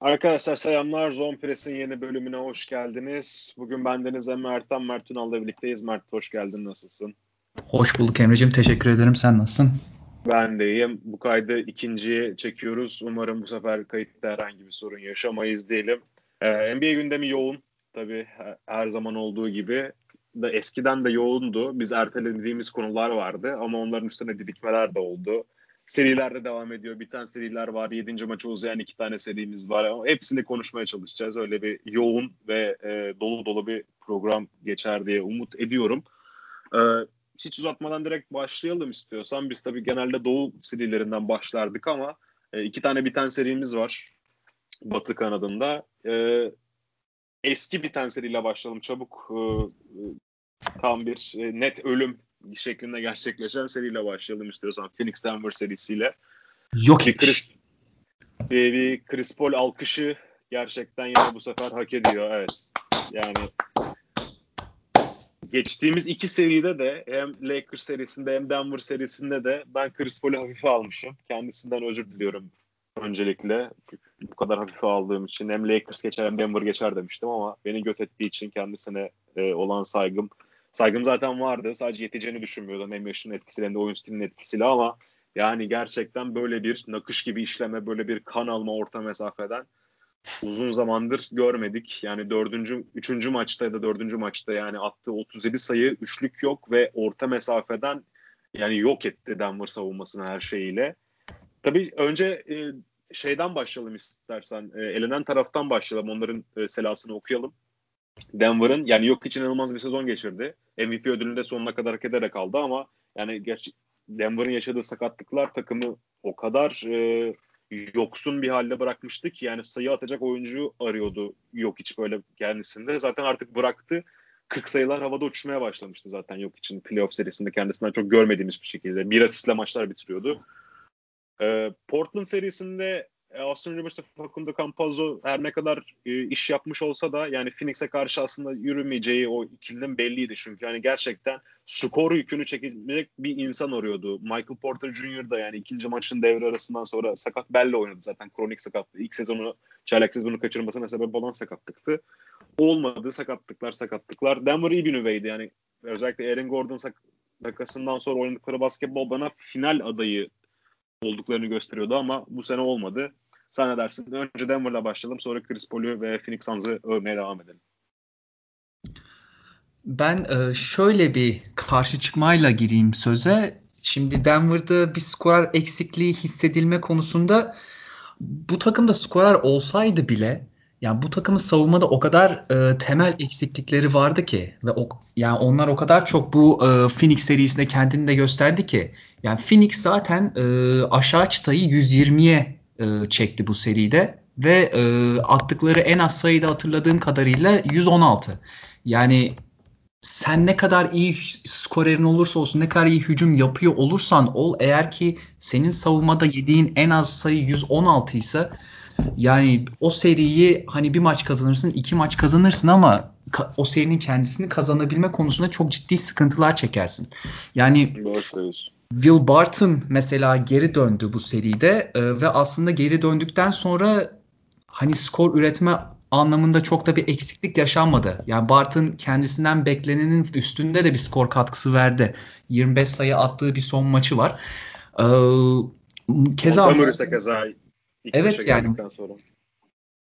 Arkadaşlar selamlar. Zone Press'in yeni bölümüne hoş geldiniz. Bugün bendeniz Emre Ertan, Mert Ünal'la birlikteyiz. Mert hoş geldin. Nasılsın? Hoş bulduk Emre'ciğim. Teşekkür ederim. Sen nasılsın? Ben de iyiyim. Bu kaydı ikinciye çekiyoruz. Umarım bu sefer kayıtta herhangi bir sorun yaşamayız diyelim. Ee, NBA gündemi yoğun. Tabii her zaman olduğu gibi. Da eskiden de yoğundu. Biz ertelediğimiz konular vardı ama onların üstüne birikmeler de oldu. Seriler de devam ediyor. Biten seriler var. Yedinci maçı uzayan iki tane serimiz var. Ama hepsini konuşmaya çalışacağız. Öyle bir yoğun ve e, dolu dolu bir program geçer diye umut ediyorum. E, hiç uzatmadan direkt başlayalım istiyorsan. Biz tabii genelde Doğu serilerinden başlardık ama e, iki tane biten serimiz var. Batı kanadında. E, eski biten seriyle başlayalım. Çabuk e, tam bir e, net ölüm şeklinde gerçekleşen seriyle başlayalım istiyorsan. Phoenix Denver serisiyle. Yok bir Chris, bir, bir Chris Paul alkışı gerçekten yine bu sefer hak ediyor. Evet. Yani geçtiğimiz iki seride de hem Lakers serisinde hem Denver serisinde de ben Chris Paul'u hafife almışım. Kendisinden özür diliyorum öncelikle. Bu kadar hafife aldığım için hem Lakers geçer hem Denver geçer demiştim ama beni göt ettiği için kendisine e, olan saygım saygım zaten vardı. Sadece yeteceğini düşünmüyordum hem yaşının etkisiyle hem de oyun stilinin etkisiyle ama yani gerçekten böyle bir nakış gibi işleme, böyle bir kan alma orta mesafeden uzun zamandır görmedik. Yani dördüncü, üçüncü maçta ya da dördüncü maçta yani attığı 37 sayı üçlük yok ve orta mesafeden yani yok etti Denver savunmasını her şeyiyle. Tabii önce e, şeyden başlayalım istersen. E, elenen taraftan başlayalım. Onların e, selasını okuyalım. Denver'ın yani yok için inanılmaz bir sezon geçirdi. MVP ödülünde sonuna kadar hak ederek aldı ama yani gerçi Denver'ın yaşadığı sakatlıklar takımı o kadar e, yoksun bir halde bırakmıştı ki yani sayı atacak oyuncu arıyordu yok hiç böyle kendisinde. Zaten artık bıraktı. 40 sayılar havada uçmaya başlamıştı zaten yok için playoff serisinde kendisinden çok görmediğimiz bir şekilde. Bir asistle maçlar bitiriyordu. Ee, Portland serisinde e, Austin Rivers ve Facundo Campazzo her ne kadar e, iş yapmış olsa da yani Phoenix'e karşı aslında yürümeyeceği o ikilinin belliydi çünkü yani gerçekten skor yükünü çekecek bir insan arıyordu. Michael Porter Jr. da yani ikinci maçın devre arasından sonra sakat belle oynadı zaten kronik sakatlığı. İlk sezonu çaylak sezonu kaçırmasına sebep olan sakatlıktı. Olmadı sakatlıklar sakatlıklar. Denver iyi bir nüveydi yani özellikle Aaron Gordon sakasından sonra oynadıkları basketbol bana final adayı olduklarını gösteriyordu ama bu sene olmadı. Sen ne dersin? Önce Denver'la başlayalım sonra Chris Paul'u ve Phoenix Suns'ı övmeye devam edelim. Ben e, şöyle bir karşı çıkmayla gireyim söze. Şimdi Denver'da bir skorer eksikliği hissedilme konusunda bu takımda skorer olsaydı bile yani bu takımın savunmada o kadar e, temel eksiklikleri vardı ki ve o, yani onlar o kadar çok bu e, Phoenix serisinde kendini de gösterdi ki yani Phoenix zaten e, aşağı çıtayı 120'ye e, çekti bu seride ve e, attıkları en az sayıda hatırladığım kadarıyla 116. Yani sen ne kadar iyi skorerin olursa olsun, ne kadar iyi hücum yapıyor olursan ol eğer ki senin savunmada yediğin en az sayı 116 ise yani o seriyi hani bir maç kazanırsın, iki maç kazanırsın ama o serinin kendisini kazanabilme konusunda çok ciddi sıkıntılar çekersin. Yani Will Barton mesela geri döndü bu seride e, ve aslında geri döndükten sonra hani skor üretme anlamında çok da bir eksiklik yaşanmadı. Yani Barton kendisinden beklenenin üstünde de bir skor katkısı verdi. 25 sayı attığı bir son maçı var. Ee, keza Montgomery keza evet yani sonra.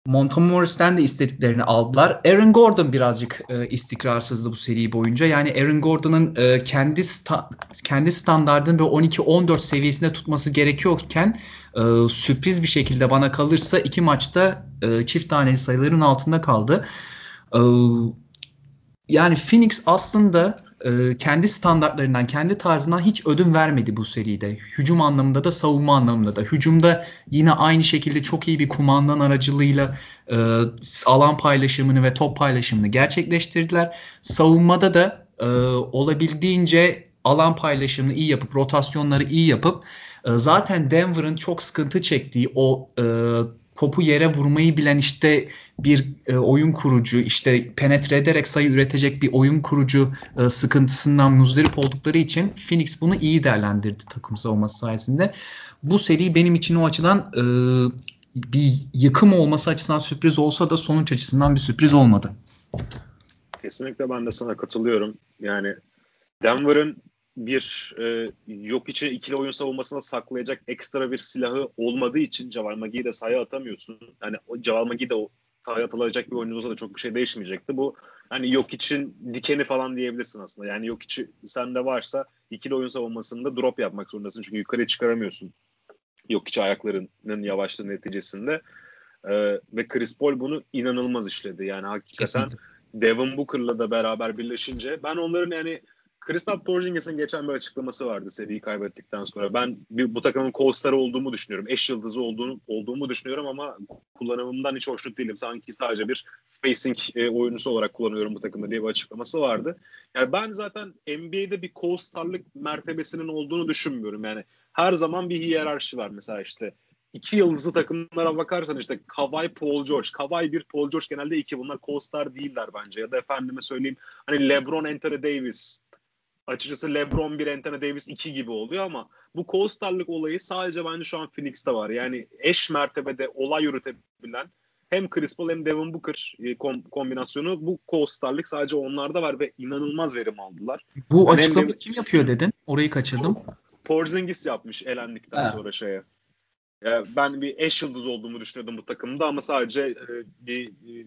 Montemoris'ten de istediklerini aldılar. Aaron Gordon birazcık e, istikrarsızdı bu seri boyunca. Yani Aaron Gordon'ın e, kendi sta- kendi standartını bir 12-14 seviyesinde tutması gerekiyorken e, sürpriz bir şekilde bana kalırsa iki maçta e, çift tane sayıların altında kaldı. E, yani Phoenix aslında e, kendi standartlarından, kendi tarzından hiç ödün vermedi bu seride. Hücum anlamında da savunma anlamında da. Hücumda yine aynı şekilde çok iyi bir kumandan aracılığıyla e, alan paylaşımını ve top paylaşımını gerçekleştirdiler. Savunmada da e, olabildiğince alan paylaşımını iyi yapıp, rotasyonları iyi yapıp e, zaten Denver'ın çok sıkıntı çektiği o e, topu yere vurmayı bilen işte bir e, oyun kurucu işte penetre ederek sayı üretecek bir oyun kurucu e, sıkıntısından muzdarip oldukları için Phoenix bunu iyi değerlendirdi takım savunması sayesinde. Bu seri benim için o açıdan e, bir yıkım olması açısından sürpriz olsa da sonuç açısından bir sürpriz olmadı. Kesinlikle ben de sana katılıyorum. Yani Denver'ın bir e, yok içi ikili oyun savunmasına saklayacak ekstra bir silahı olmadığı için Javal Magi'yi de sahaya atamıyorsun. Yani o Javal Magi de o sahaya atılacak bir oyuncu olsa da çok bir şey değişmeyecekti. Bu hani yok için dikeni falan diyebilirsin aslında. Yani yok içi sende varsa ikili oyun savunmasında drop yapmak zorundasın. Çünkü yukarı çıkaramıyorsun. Yok içi ayaklarının yavaşlığı neticesinde. Ee, ve Chris Paul bunu inanılmaz işledi. Yani hakikaten Kesinlikle. Devin Booker'la da beraber birleşince ben onların yani Kristaps Porzingis'in geçen bir açıklaması vardı seriyi kaybettikten sonra. Ben bir, bu takımın co olduğumu düşünüyorum. Eş yıldızı olduğunu, olduğumu düşünüyorum ama kullanımımdan hiç hoşnut değilim. Sanki sadece bir spacing e, oyuncusu olarak kullanıyorum bu takımı diye bir açıklaması vardı. Yani ben zaten NBA'de bir co-starlık mertebesinin olduğunu düşünmüyorum. Yani her zaman bir hiyerarşi var. Mesela işte iki yıldızlı takımlara bakarsan işte Kawhi, Paul George. Kawhi bir, Paul George genelde iki. Bunlar co-star değiller bence. Ya da efendime söyleyeyim hani LeBron, Anthony Davis açıkçası LeBron bir Anthony Davis 2 gibi oluyor ama bu co-starlık olayı sadece bence şu an Phoenix'te var. Yani eş mertebede olay yürütebilen hem Chris Paul hem Devin Booker e, kombinasyonu bu co-starlık sadece onlarda var ve inanılmaz verim aldılar. Bu yani açıklamayı kim yapıyor dedin? Orayı kaçırdım. Porzingis yapmış elendikten ha. sonra şeye. Ben bir eş yıldız olduğumu düşünüyordum bu takımda ama sadece e, bir e,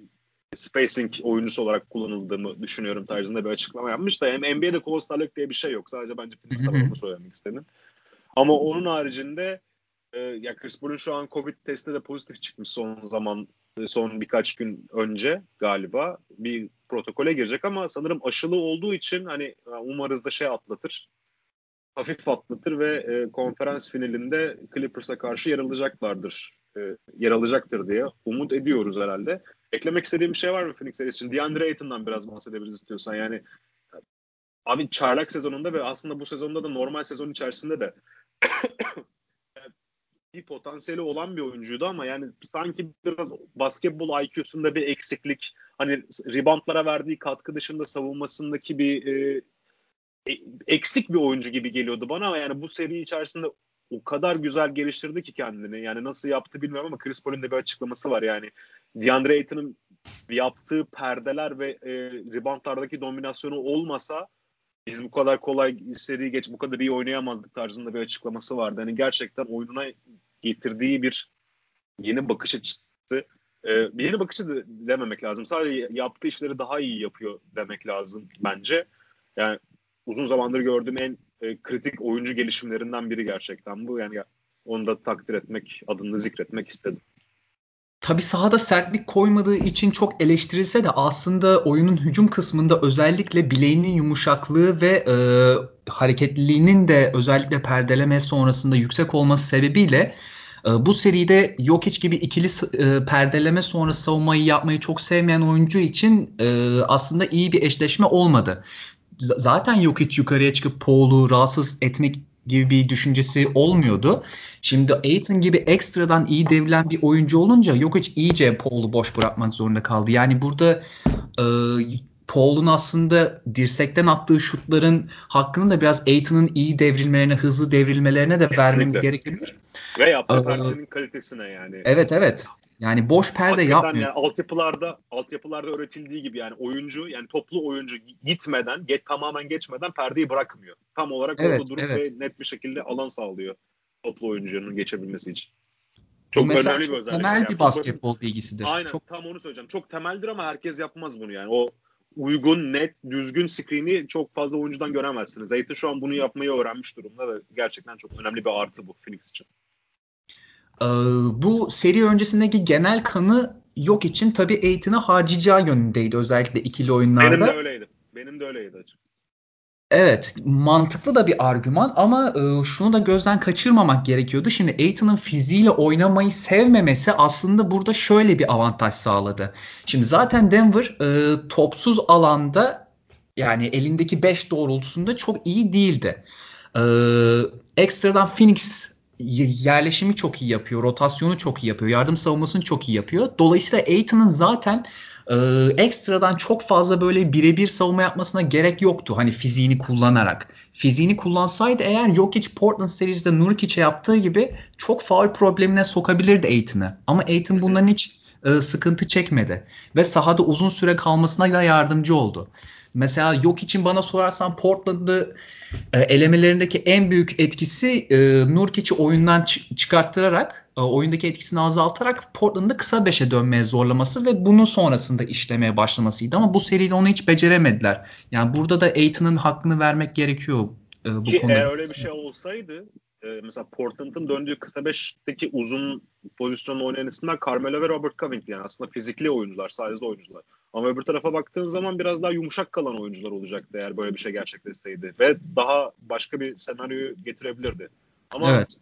spacing oyuncusu olarak kullanıldığımı düşünüyorum tarzında bir açıklama yapmış da hem NBA'de co-starlık diye bir şey yok. Sadece bence Phoenix'te onu söylemek istedim. Ama onun haricinde e, ya Chris Paul'un şu an Covid testi de pozitif çıkmış son zaman e, son birkaç gün önce galiba bir protokole girecek ama sanırım aşılı olduğu için hani umarız da şey atlatır hafif atlatır ve e, konferans finalinde Clippers'a karşı yer alacaklardır. E, yer alacaktır diye umut ediyoruz herhalde. Eklemek istediğim bir şey var mı Phoenix Series için? DeAndre Ayton'dan biraz bahsedebiliriz istiyorsan. Yani abi çaylak sezonunda ve aslında bu sezonda da normal sezon içerisinde de bir potansiyeli olan bir oyuncuydu ama yani sanki biraz basketbol IQ'sunda bir eksiklik hani reboundlara verdiği katkı dışında savunmasındaki bir e, e, eksik bir oyuncu gibi geliyordu bana ama yani bu seri içerisinde o kadar güzel geliştirdi ki kendini. Yani nasıl yaptı bilmiyorum ama Chris Paul'un da bir açıklaması var yani. DeAndre Ayton'un yaptığı perdeler ve e, reboundlardaki dominasyonu olmasa biz bu kadar kolay seri geç bu kadar iyi oynayamazdık tarzında bir açıklaması vardı. Yani gerçekten oyununa getirdiği bir yeni bakış açısı e, bir yeni bakış açısı dememek lazım. Sadece yaptığı işleri daha iyi yapıyor demek lazım bence. Yani uzun zamandır gördüğüm en e, kritik oyuncu gelişimlerinden biri gerçekten bu. Yani onu da takdir etmek, adını zikretmek istedim. Tabi sahada sertlik koymadığı için çok eleştirilse de aslında oyunun hücum kısmında özellikle bileğinin yumuşaklığı ve e, hareketliliğinin de özellikle perdeleme sonrasında yüksek olması sebebiyle e, bu seride Jokic gibi ikili e, perdeleme sonrası savunmayı yapmayı çok sevmeyen oyuncu için e, aslında iyi bir eşleşme olmadı zaten yok hiç yukarıya çıkıp Paul'u rahatsız etmek gibi bir düşüncesi olmuyordu. Şimdi Aiton gibi ekstradan iyi devrilen bir oyuncu olunca yok hiç iyice Paul'u boş bırakmak zorunda kaldı. Yani burada e, Paul'un aslında dirsekten attığı şutların hakkını da biraz Aiton'un iyi devrilmelerine, hızlı devrilmelerine de Kesinlikle. vermemiz gerekebilir. Ve yaptığı ee, kalitesine yani. Evet evet. Yani boş perde Hakikaten yapmıyor. Yani altyapılarda altyapılarda öğretildiği gibi yani oyuncu yani toplu oyuncu gitmeden, get tamamen geçmeden perdeyi bırakmıyor. Tam olarak evet, orada durup evet. ve net bir şekilde alan sağlıyor toplu oyuncunun geçebilmesi için. Çok Bu önemli bir özellik. Temel yani. bir basketbol bilgisidir. Aynen çok... tam onu söyleyeceğim. Çok temeldir ama herkes yapmaz bunu yani. O uygun, net, düzgün screen'i çok fazla oyuncudan göremezsiniz. Zayt'ın şu an bunu yapmayı öğrenmiş durumda ve gerçekten çok önemli bir artı bu Phoenix için. Ee, bu seri öncesindeki genel kanı yok için tabii Aiton'ı harcayacağı yönündeydi özellikle ikili oyunlarda. Benim de öyleydi. Benim de öyleydi açık. Evet mantıklı da bir argüman ama e, şunu da gözden kaçırmamak gerekiyordu. Şimdi Aiton'un fiziğiyle oynamayı sevmemesi aslında burada şöyle bir avantaj sağladı. Şimdi zaten Denver e, topsuz alanda yani elindeki 5 doğrultusunda çok iyi değildi. E, ekstradan Phoenix yerleşimi çok iyi yapıyor. Rotasyonu çok iyi yapıyor. Yardım savunmasını çok iyi yapıyor. Dolayısıyla Aiton'un zaten e, ekstradan çok fazla böyle birebir savunma yapmasına gerek yoktu. Hani fiziğini kullanarak. Fiziğini kullansaydı eğer Jokic Portland serisinde Nurkic'e yaptığı gibi çok faul problemine sokabilirdi Aiton'ı. Ama Aiton bundan hiç e, sıkıntı çekmedi. Ve sahada uzun süre kalmasına da yardımcı oldu. Mesela yok için bana sorarsan Portland'ı e, elemelerindeki en büyük etkisi e, Nurkic'i oyundan çıkarttırarak e, oyundaki etkisini azaltarak Portland'ı kısa beşe dönmeye zorlaması ve bunun sonrasında işlemeye başlamasıydı ama bu seride onu hiç beceremediler. Yani burada da Aiton'un hakkını vermek gerekiyor e, bu Ki konuda. Eğer öyle bir şey olsaydı e, mesela Portland'ın döndüğü kısa beşteki uzun pozisyonlu oynayan isimler Carmelo ve Robert Covington yani aslında fizikli oyuncular, sadece oyuncular. Ama öbür tarafa baktığın zaman biraz daha yumuşak kalan oyuncular olacaktı eğer böyle bir şey gerçekleşseydi. Ve daha başka bir senaryoyu getirebilirdi. Ama evet.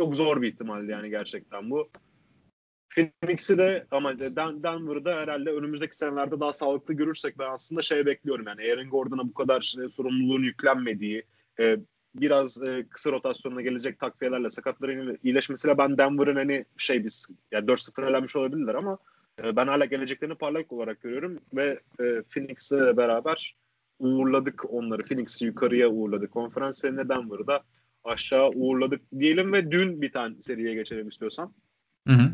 çok zor bir ihtimaldi yani gerçekten bu. Phoenix'i de ama Den Denver'da herhalde önümüzdeki senelerde daha sağlıklı görürsek ben aslında şey bekliyorum yani Aaron Gordon'a bu kadar işte, sorumluluğun yüklenmediği, e, biraz e, kısa rotasyonuna gelecek takviyelerle sakatların iyileşmesiyle ben Denver'ın hani şey biz yani 4-0 elenmiş olabilirler ama e, ben hala geleceklerini parlak olarak görüyorum ve e, Phoenix'le beraber uğurladık onları. Phoenix'i yukarıya uğurladık. Konferans ve Denver'da aşağı uğurladık diyelim ve dün bir tane seriye geçelim istiyorsan. Hı hı.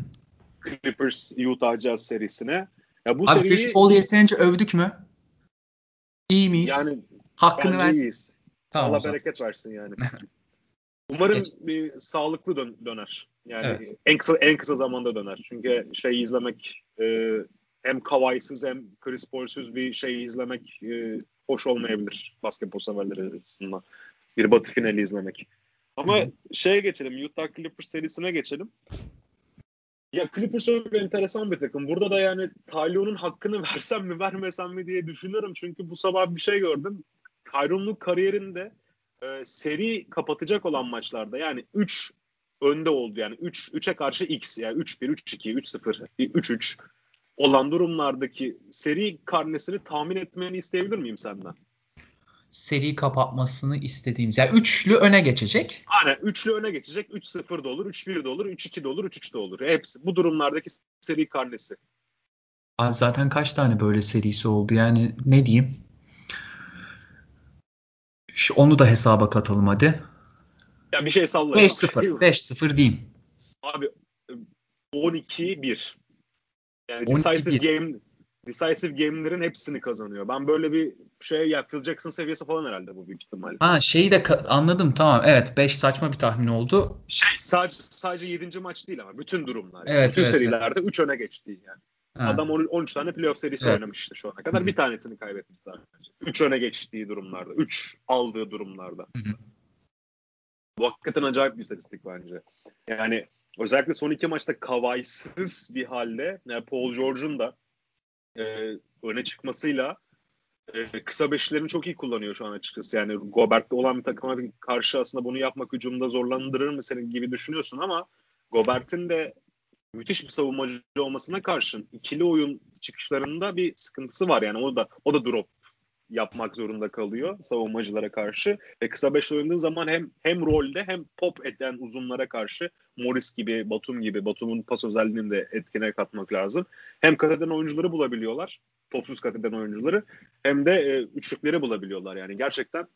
Clippers Utah Jazz serisine. Ya bu Abi seriyi... Chris Paul yeterince övdük mü? İyi miyiz? Yani Hakkını ver. iyiyiz. Tamam, Allah bereket versin yani. Umarım Geç. bir sağlıklı dön- döner. Yani evet. en kısa en kısa zamanda döner. Çünkü şey izlemek e, hem Kawhi'siz hem Chris Paul'suz bir şey izlemek e, hoş olmayabilir basketbol severleri açısından. Bir batı finali izlemek. Ama Hı-hı. şeye geçelim. Utah Clippers serisine geçelim. Ya Clippers çok enteresan bir takım. Burada da yani Taylor'un hakkını versem mi vermesem mi diye düşünüyorum. Çünkü bu sabah bir şey gördüm. Tyron'un kariyerinde e, seri kapatacak olan maçlarda yani 3 önde oldu yani 3 3'e karşı X yani 3-1, 3-2, 3-0, 3-3 olan durumlardaki seri karnesini tahmin etmeni isteyebilir miyim senden? Seri kapatmasını istediğimiz yani üçlü öne geçecek. Aynen üçlü öne geçecek. 3-0 da olur, 3-1 de olur, 3-2 de olur, 3-3 de olur. Hepsi bu durumlardaki seri karnesi. Abi zaten kaç tane böyle serisi oldu yani ne diyeyim? Şu, onu da hesaba katalım hadi. Ya bir şey sallayayım. 5-0. 5-0 diyeyim. Abi 12-1. Yani 12 decisive game decisive game'lerin hepsini kazanıyor. Ben böyle bir şey ya Phil Jackson seviyesi falan herhalde bu büyük ihtimalle. Ha şeyi de anladım tamam. Evet 5 saçma bir tahmin oldu. Şey sadece sadece 7. maç değil ama bütün durumlar. Evet, bütün evet, serilerde 3 evet. öne geçti yani. Ha. Adam 13 tane playoff serisi evet. oynamıştı şu ana kadar. Hı-hı. Bir tanesini kaybetmiş sadece. 3 öne geçtiği durumlarda. 3 aldığı durumlarda. Hı-hı. Bu hakikaten acayip bir istatistik bence. Yani özellikle son iki maçta kavaysız bir halde yani Paul George'un da e, öne çıkmasıyla e, kısa beşlerini çok iyi kullanıyor şu an açıkçası. Yani Gobert'te olan bir takıma karşı aslında bunu yapmak hücumda zorlandırır mı senin gibi düşünüyorsun ama Gobert'in de müthiş bir savunmacı olmasına karşın ikili oyun çıkışlarında bir sıkıntısı var. Yani o da o da drop yapmak zorunda kalıyor savunmacılara karşı. Ve kısa beş oynadığın zaman hem hem rolde hem pop eden uzunlara karşı Morris gibi, Batum gibi, Batum'un pas özelliğini de etkine katmak lazım. Hem kat eden oyuncuları bulabiliyorlar, topsuz kat eden oyuncuları hem de e, üçlükleri bulabiliyorlar. Yani gerçekten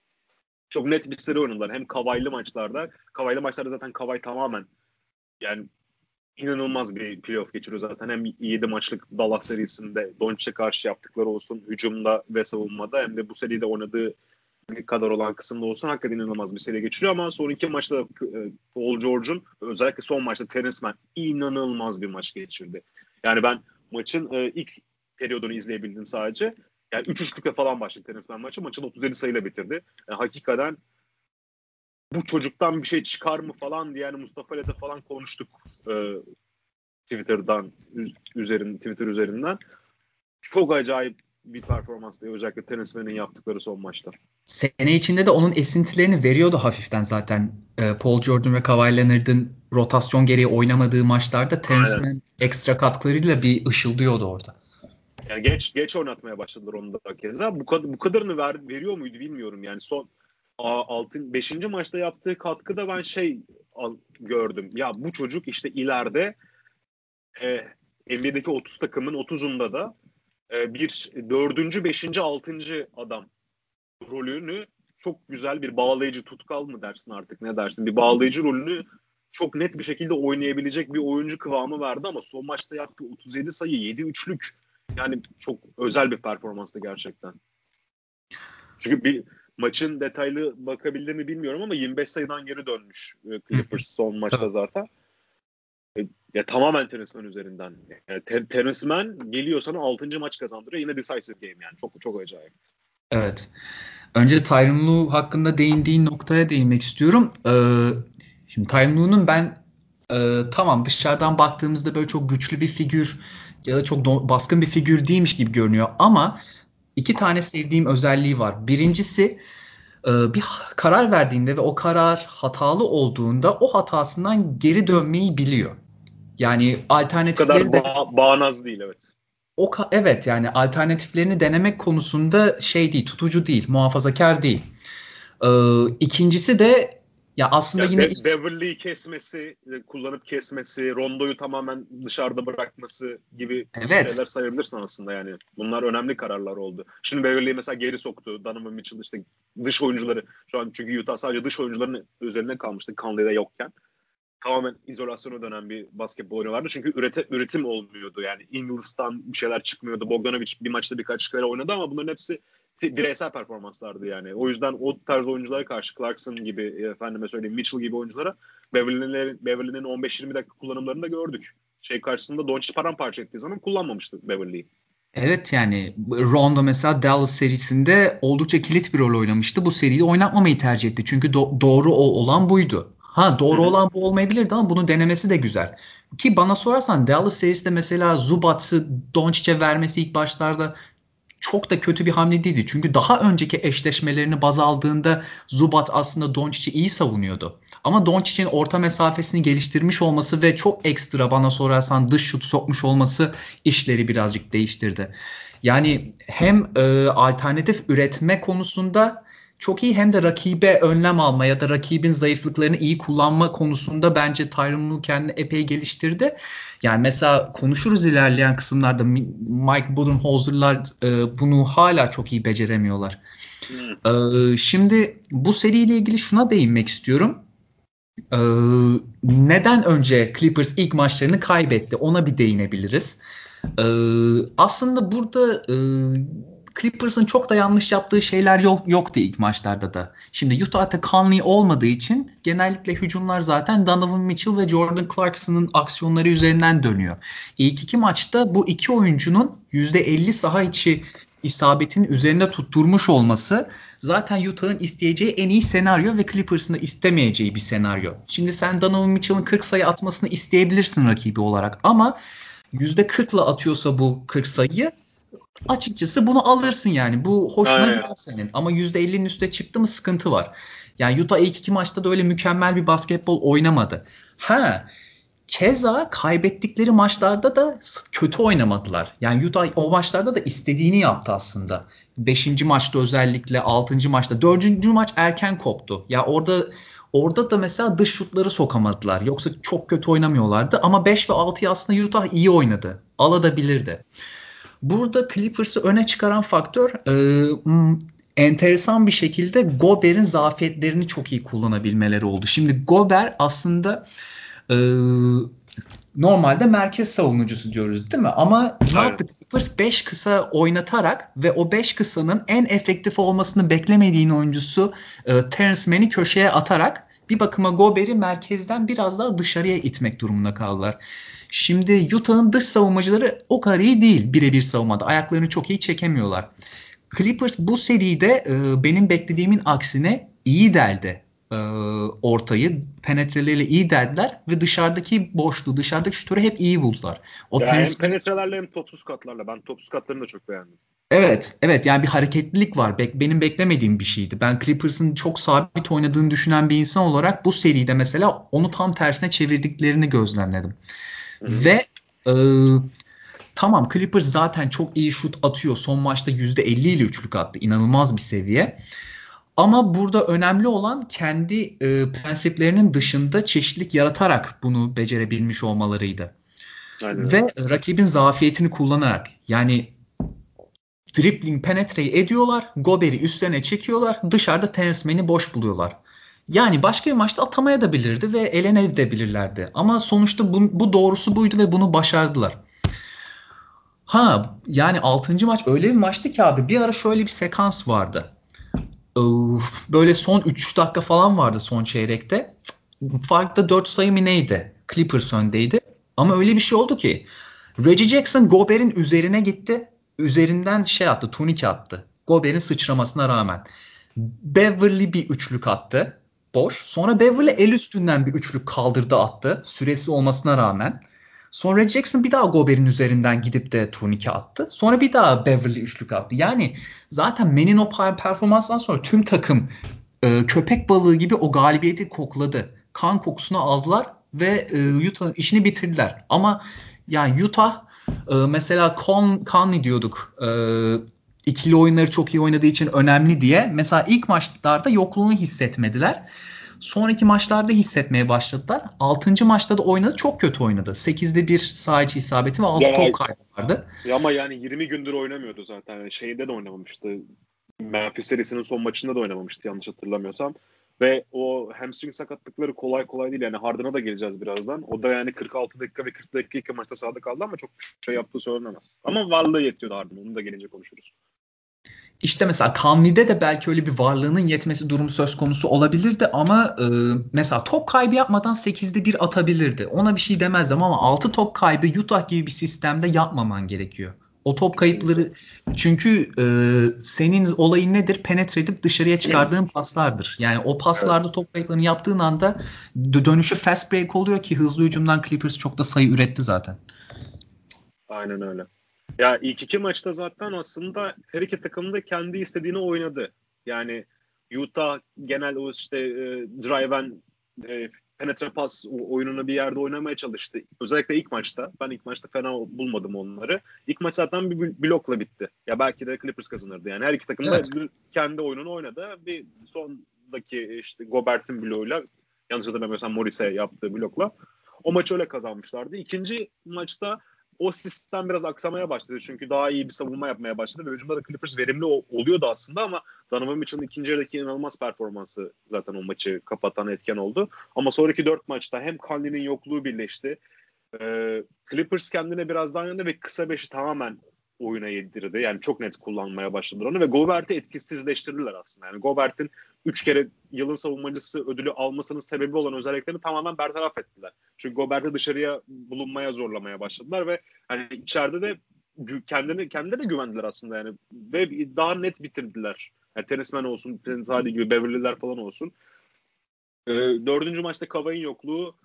çok net bir seri oynadılar. Hem kavaylı maçlarda, kavaylı maçlarda zaten kavay tamamen yani inanılmaz bir playoff geçiriyor zaten. Hem 7 maçlık Dallas serisinde Doncic'e karşı yaptıkları olsun hücumda ve savunmada hem de bu seride oynadığı kadar olan kısımda olsun hakikaten inanılmaz bir seri geçiriyor ama son iki maçta e, Paul George'un özellikle son maçta Terence Mann inanılmaz bir maç geçirdi. Yani ben maçın e, ilk periyodunu izleyebildim sadece. Yani 3-3'lükle falan başladı Terence Mann maçı. Maçın 37 sayıyla bitirdi. Yani hakikaten bu çocuktan bir şey çıkar mı falan diye yani Mustafa ile de falan konuştuk e, Twitter'dan üzerin Twitter üzerinden. Çok acayip bir performans diye özellikle Tennessee'nin yaptıkları son maçta. Sene içinde de onun esintilerini veriyordu hafiften zaten. E, Paul Jordan ve Kawhi Leonard'ın rotasyon gereği oynamadığı maçlarda Tennessee'nin ekstra katkılarıyla bir ışıldıyordu orada. Yani geç geç oynatmaya başladılar onu da keza. Bu, kadar, bu kadarını ver, veriyor muydu bilmiyorum. Yani son altın 5. maçta yaptığı katkıda ben şey gördüm. Ya bu çocuk işte ileride e, NBA'deki 30 takımın 30'unda da e, bir dördüncü, beşinci, altıncı adam rolünü çok güzel bir bağlayıcı tutkal mı dersin artık ne dersin bir bağlayıcı rolünü çok net bir şekilde oynayabilecek bir oyuncu kıvamı verdi ama son maçta yaptığı 37 sayı 7 üçlük yani çok özel bir performanstı gerçekten. Çünkü bir maçın detaylı bakabildi mi bilmiyorum ama 25 sayıdan geri dönmüş e, Clippers son maçta zaten. E, ya tamamen Terence Mann üzerinden. Yani Ter- Terence Mann geliyor sana 6. maç kazandırıyor. Yine decisive game yani. Çok çok acayip. Evet. Önce Tyron Lue hakkında değindiğin noktaya değinmek istiyorum. Ee, şimdi Tyron Lue'nun ben e, tamam dışarıdan baktığımızda böyle çok güçlü bir figür ya da çok baskın bir figür değilmiş gibi görünüyor ama iki tane sevdiğim özelliği var. Birincisi e, bir karar verdiğinde ve o karar hatalı olduğunda o hatasından geri dönmeyi biliyor. Yani alternatifleri o kadar ba- bağnaz değil evet. O evet yani alternatiflerini denemek konusunda şey değil, tutucu değil, muhafazakar değil. Ee, ikincisi de ya aslında ya yine Be- Beverly'yi kesmesi, e, kullanıp kesmesi, Rondo'yu tamamen dışarıda bırakması gibi evet. şeyler sayabilirsin aslında yani. Bunlar önemli kararlar oldu. Şimdi Beverly'yi mesela geri soktu. Donovan Mitchell işte dış oyuncuları şu an çünkü Utah sadece dış oyuncuların üzerine kalmıştı Conley'de yokken. Tamamen izolasyona dönen bir basketbol oyunu vardı. Çünkü ürete, üretim olmuyordu. Yani Ingles'tan bir şeyler çıkmıyordu. Bogdanovic bir maçta birkaç kere oynadı ama bunların hepsi bireysel performanslardı yani. O yüzden o tarz oyunculara karşı Clarkson gibi efendime söyleyeyim Mitchell gibi oyunculara Beverly'nin Beverly'nin 15-20 dakika kullanımlarını da gördük. Şey karşısında Doncic paramparça ettiği zaman kullanmamıştı Beverly'yi. Evet yani Rondo mesela Dallas serisinde oldukça kilit bir rol oynamıştı. Bu seriyi oynatmamayı tercih etti. Çünkü do- doğru olan buydu. Ha doğru Hı-hı. olan bu olmayabilirdi ama bunu denemesi de güzel. Ki bana sorarsan Dallas serisinde mesela Zubats'ı Doncic'e vermesi ilk başlarda çok da kötü bir hamle değildi. Çünkü daha önceki eşleşmelerini baz aldığında Zubat aslında Doncic'i iyi savunuyordu. Ama Doncic'in orta mesafesini geliştirmiş olması ve çok ekstra bana sorarsan dış şut sokmuş olması işleri birazcık değiştirdi. Yani hem e, alternatif üretme konusunda çok iyi hem de rakibe önlem alma ya da rakibin zayıflıklarını iyi kullanma konusunda bence Tyron Lue kendini epey geliştirdi. Yani mesela konuşuruz ilerleyen kısımlarda Mike Budenholzer'lar e, bunu hala çok iyi beceremiyorlar. Hmm. E, şimdi bu seriyle ilgili şuna değinmek istiyorum. E, neden önce Clippers ilk maçlarını kaybetti? Ona bir değinebiliriz. Aslında burada e, Clippers'ın çok da yanlış yaptığı şeyler yok, yoktu ilk maçlarda da. Şimdi Utah'ta Conley olmadığı için genellikle hücumlar zaten Donovan Mitchell ve Jordan Clarkson'ın aksiyonları üzerinden dönüyor. İlk iki maçta bu iki oyuncunun %50 saha içi isabetin üzerinde tutturmuş olması zaten Utah'ın isteyeceği en iyi senaryo ve Clippers'ın da istemeyeceği bir senaryo. Şimdi sen Donovan Mitchell'ın 40 sayı atmasını isteyebilirsin rakibi olarak ama %40'la atıyorsa bu 40 sayıyı açıkçası bunu alırsın yani. Bu hoşuna Aynen. gider senin. Ama %50'nin üstüne çıktı mı sıkıntı var. Yani Utah ilk iki maçta da öyle mükemmel bir basketbol oynamadı. Ha Keza kaybettikleri maçlarda da kötü oynamadılar. Yani Utah o maçlarda da istediğini yaptı aslında. Beşinci maçta özellikle, altıncı maçta. Dördüncü maç erken koptu. Ya orada orada da mesela dış şutları sokamadılar. Yoksa çok kötü oynamıyorlardı. Ama 5 ve 6'yı aslında Utah iyi oynadı. Alabilirdi. Burada Clippers'ı öne çıkaran faktör e, enteresan bir şekilde Gober'in zafiyetlerini çok iyi kullanabilmeleri oldu. Şimdi Gober aslında e, normalde merkez savunucusu diyoruz değil mi? Ama ne yaptı Clippers 5 kısa oynatarak ve o 5 kısanın en efektif olmasını beklemediğin oyuncusu e, Terence Mann'i köşeye atarak bir bakıma Gober'i merkezden biraz daha dışarıya itmek durumunda kaldılar. Şimdi Utah'ın dış savunmacıları o kadar iyi değil birebir savunmada. Ayaklarını çok iyi çekemiyorlar. Clippers bu seride e, benim beklediğimin aksine iyi deldi e, ortayı. Penetreleriyle iyi deldiler ve dışarıdaki boşluğu, dışarıdaki şutörü hep iyi buldular. O ya tenis... Hem penetrelerle hem topsuz katlarla. Ben topsuz katlarını da çok beğendim. Evet, evet yani bir hareketlilik var. Be- benim beklemediğim bir şeydi. Ben Clippers'ın çok sabit oynadığını düşünen bir insan olarak bu seride mesela onu tam tersine çevirdiklerini gözlemledim. Ve e, tamam Clippers zaten çok iyi şut atıyor. Son maçta %50 ile üçlük attı. İnanılmaz bir seviye. Ama burada önemli olan kendi e, prensiplerinin dışında çeşitlilik yaratarak bunu becerebilmiş olmalarıydı. Aynen. Ve rakibin zafiyetini kullanarak yani dribbling penetre ediyorlar. Gober'i üstlerine çekiyorlar. Dışarıda Terence Mann'i boş buluyorlar. Yani başka bir maçta atamaya da bilirdi ve elenebilirlerdi. Ama sonuçta bu, bu doğrusu buydu ve bunu başardılar. Ha yani 6. maç öyle bir maçtı ki abi bir ara şöyle bir sekans vardı. Of, böyle son 3 dakika falan vardı son çeyrekte. Farkta 4 sayı mı neydi? Clippers öndeydi. Ama öyle bir şey oldu ki Reggie Jackson Gober'in üzerine gitti. Üzerinden şey attı, turnike attı. Gober'in sıçramasına rağmen. Beverly bir üçlük attı. Boş. Sonra Beverly el üstünden bir üçlük kaldırdı attı. Süresi olmasına rağmen. Sonra Jackson bir daha Gober'in üzerinden gidip de turnike attı. Sonra bir daha Beverly üçlük attı. Yani zaten Menin o performanstan sonra tüm takım e, köpek balığı gibi o galibiyeti kokladı. Kan kokusunu aldılar ve e, Utah işini bitirdiler. Ama yani Utah e, mesela Con, Conley diyorduk. E, ikili oyunları çok iyi oynadığı için önemli diye. Mesela ilk maçlarda yokluğunu hissetmediler. Sonraki maçlarda hissetmeye başladılar. 6. maçta da oynadı. Çok kötü oynadı. 8'de 1 sağ içi isabeti ve 6 ya, top kaybı vardı. Ya ama yani 20 gündür oynamıyordu zaten. Yani şeyde de oynamamıştı. Memphis serisinin son maçında da oynamamıştı yanlış hatırlamıyorsam. Ve o hamstring sakatlıkları kolay kolay değil. Yani Harden'a da geleceğiz birazdan. O da yani 46 dakika ve 40 dakika iki maçta sahada kaldı ama çok şey yaptığı söylenemez. Ama varlığı yetiyordu Harden. Onu da gelince konuşuruz. İşte mesela Kamli'de de belki öyle bir varlığının yetmesi durumu söz konusu olabilirdi ama e, mesela top kaybı yapmadan 8'de 1 atabilirdi. Ona bir şey demezdim ama 6 top kaybı Utah gibi bir sistemde yapmaman gerekiyor. O top kayıpları çünkü e, senin olayın nedir? Penetre edip dışarıya çıkardığın paslardır. Yani o paslarda top kayıplarını yaptığın anda dönüşü fast break oluyor ki hızlı hücumdan Clippers çok da sayı üretti zaten. Aynen öyle. Ya ilk iki maçta zaten aslında her iki takım da kendi istediğini oynadı. Yani Utah genel o işte e, drive and e, penetre pas oyununu bir yerde oynamaya çalıştı. Özellikle ilk maçta. Ben ilk maçta fena bulmadım onları. İlk maç zaten bir blokla bitti. Ya belki de Clippers kazanırdı. Yani her iki takım da evet. kendi oyununu oynadı. Bir sondaki işte Gobert'in bloğuyla yanlış hatırlamıyorsam Morris'e yaptığı blokla o maçı öyle kazanmışlardı. İkinci maçta o sistem biraz aksamaya başladı. Çünkü daha iyi bir savunma yapmaya başladı ve hücumda da Clippers verimli oluyordu aslında ama Donovan Mitchell'ın ikinci yarıdaki inanılmaz performansı zaten o maçı kapatan etken oldu. Ama sonraki dört maçta hem Conley'nin yokluğu birleşti. Clippers kendine biraz daha yandı ve kısa beşi tamamen oyuna yedirdi. Yani çok net kullanmaya başladılar onu ve Gobert'i etkisizleştirdiler aslında. Yani Gobert'in 3 kere yılın savunmacısı ödülü almasının sebebi olan özelliklerini tamamen bertaraf ettiler. Çünkü Gobert'i dışarıya bulunmaya zorlamaya başladılar ve hani içeride de kendini kendine de güvendiler aslında yani ve daha net bitirdiler. Yani Tenisman olsun, Tentali gibi Beverly'ler falan olsun. Ee, dördüncü maçta Kavay'ın yokluğu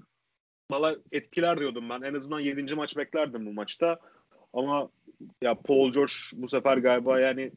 valla etkiler diyordum ben. En azından yedinci maç beklerdim bu maçta. Ama ya Paul George bu sefer galiba yani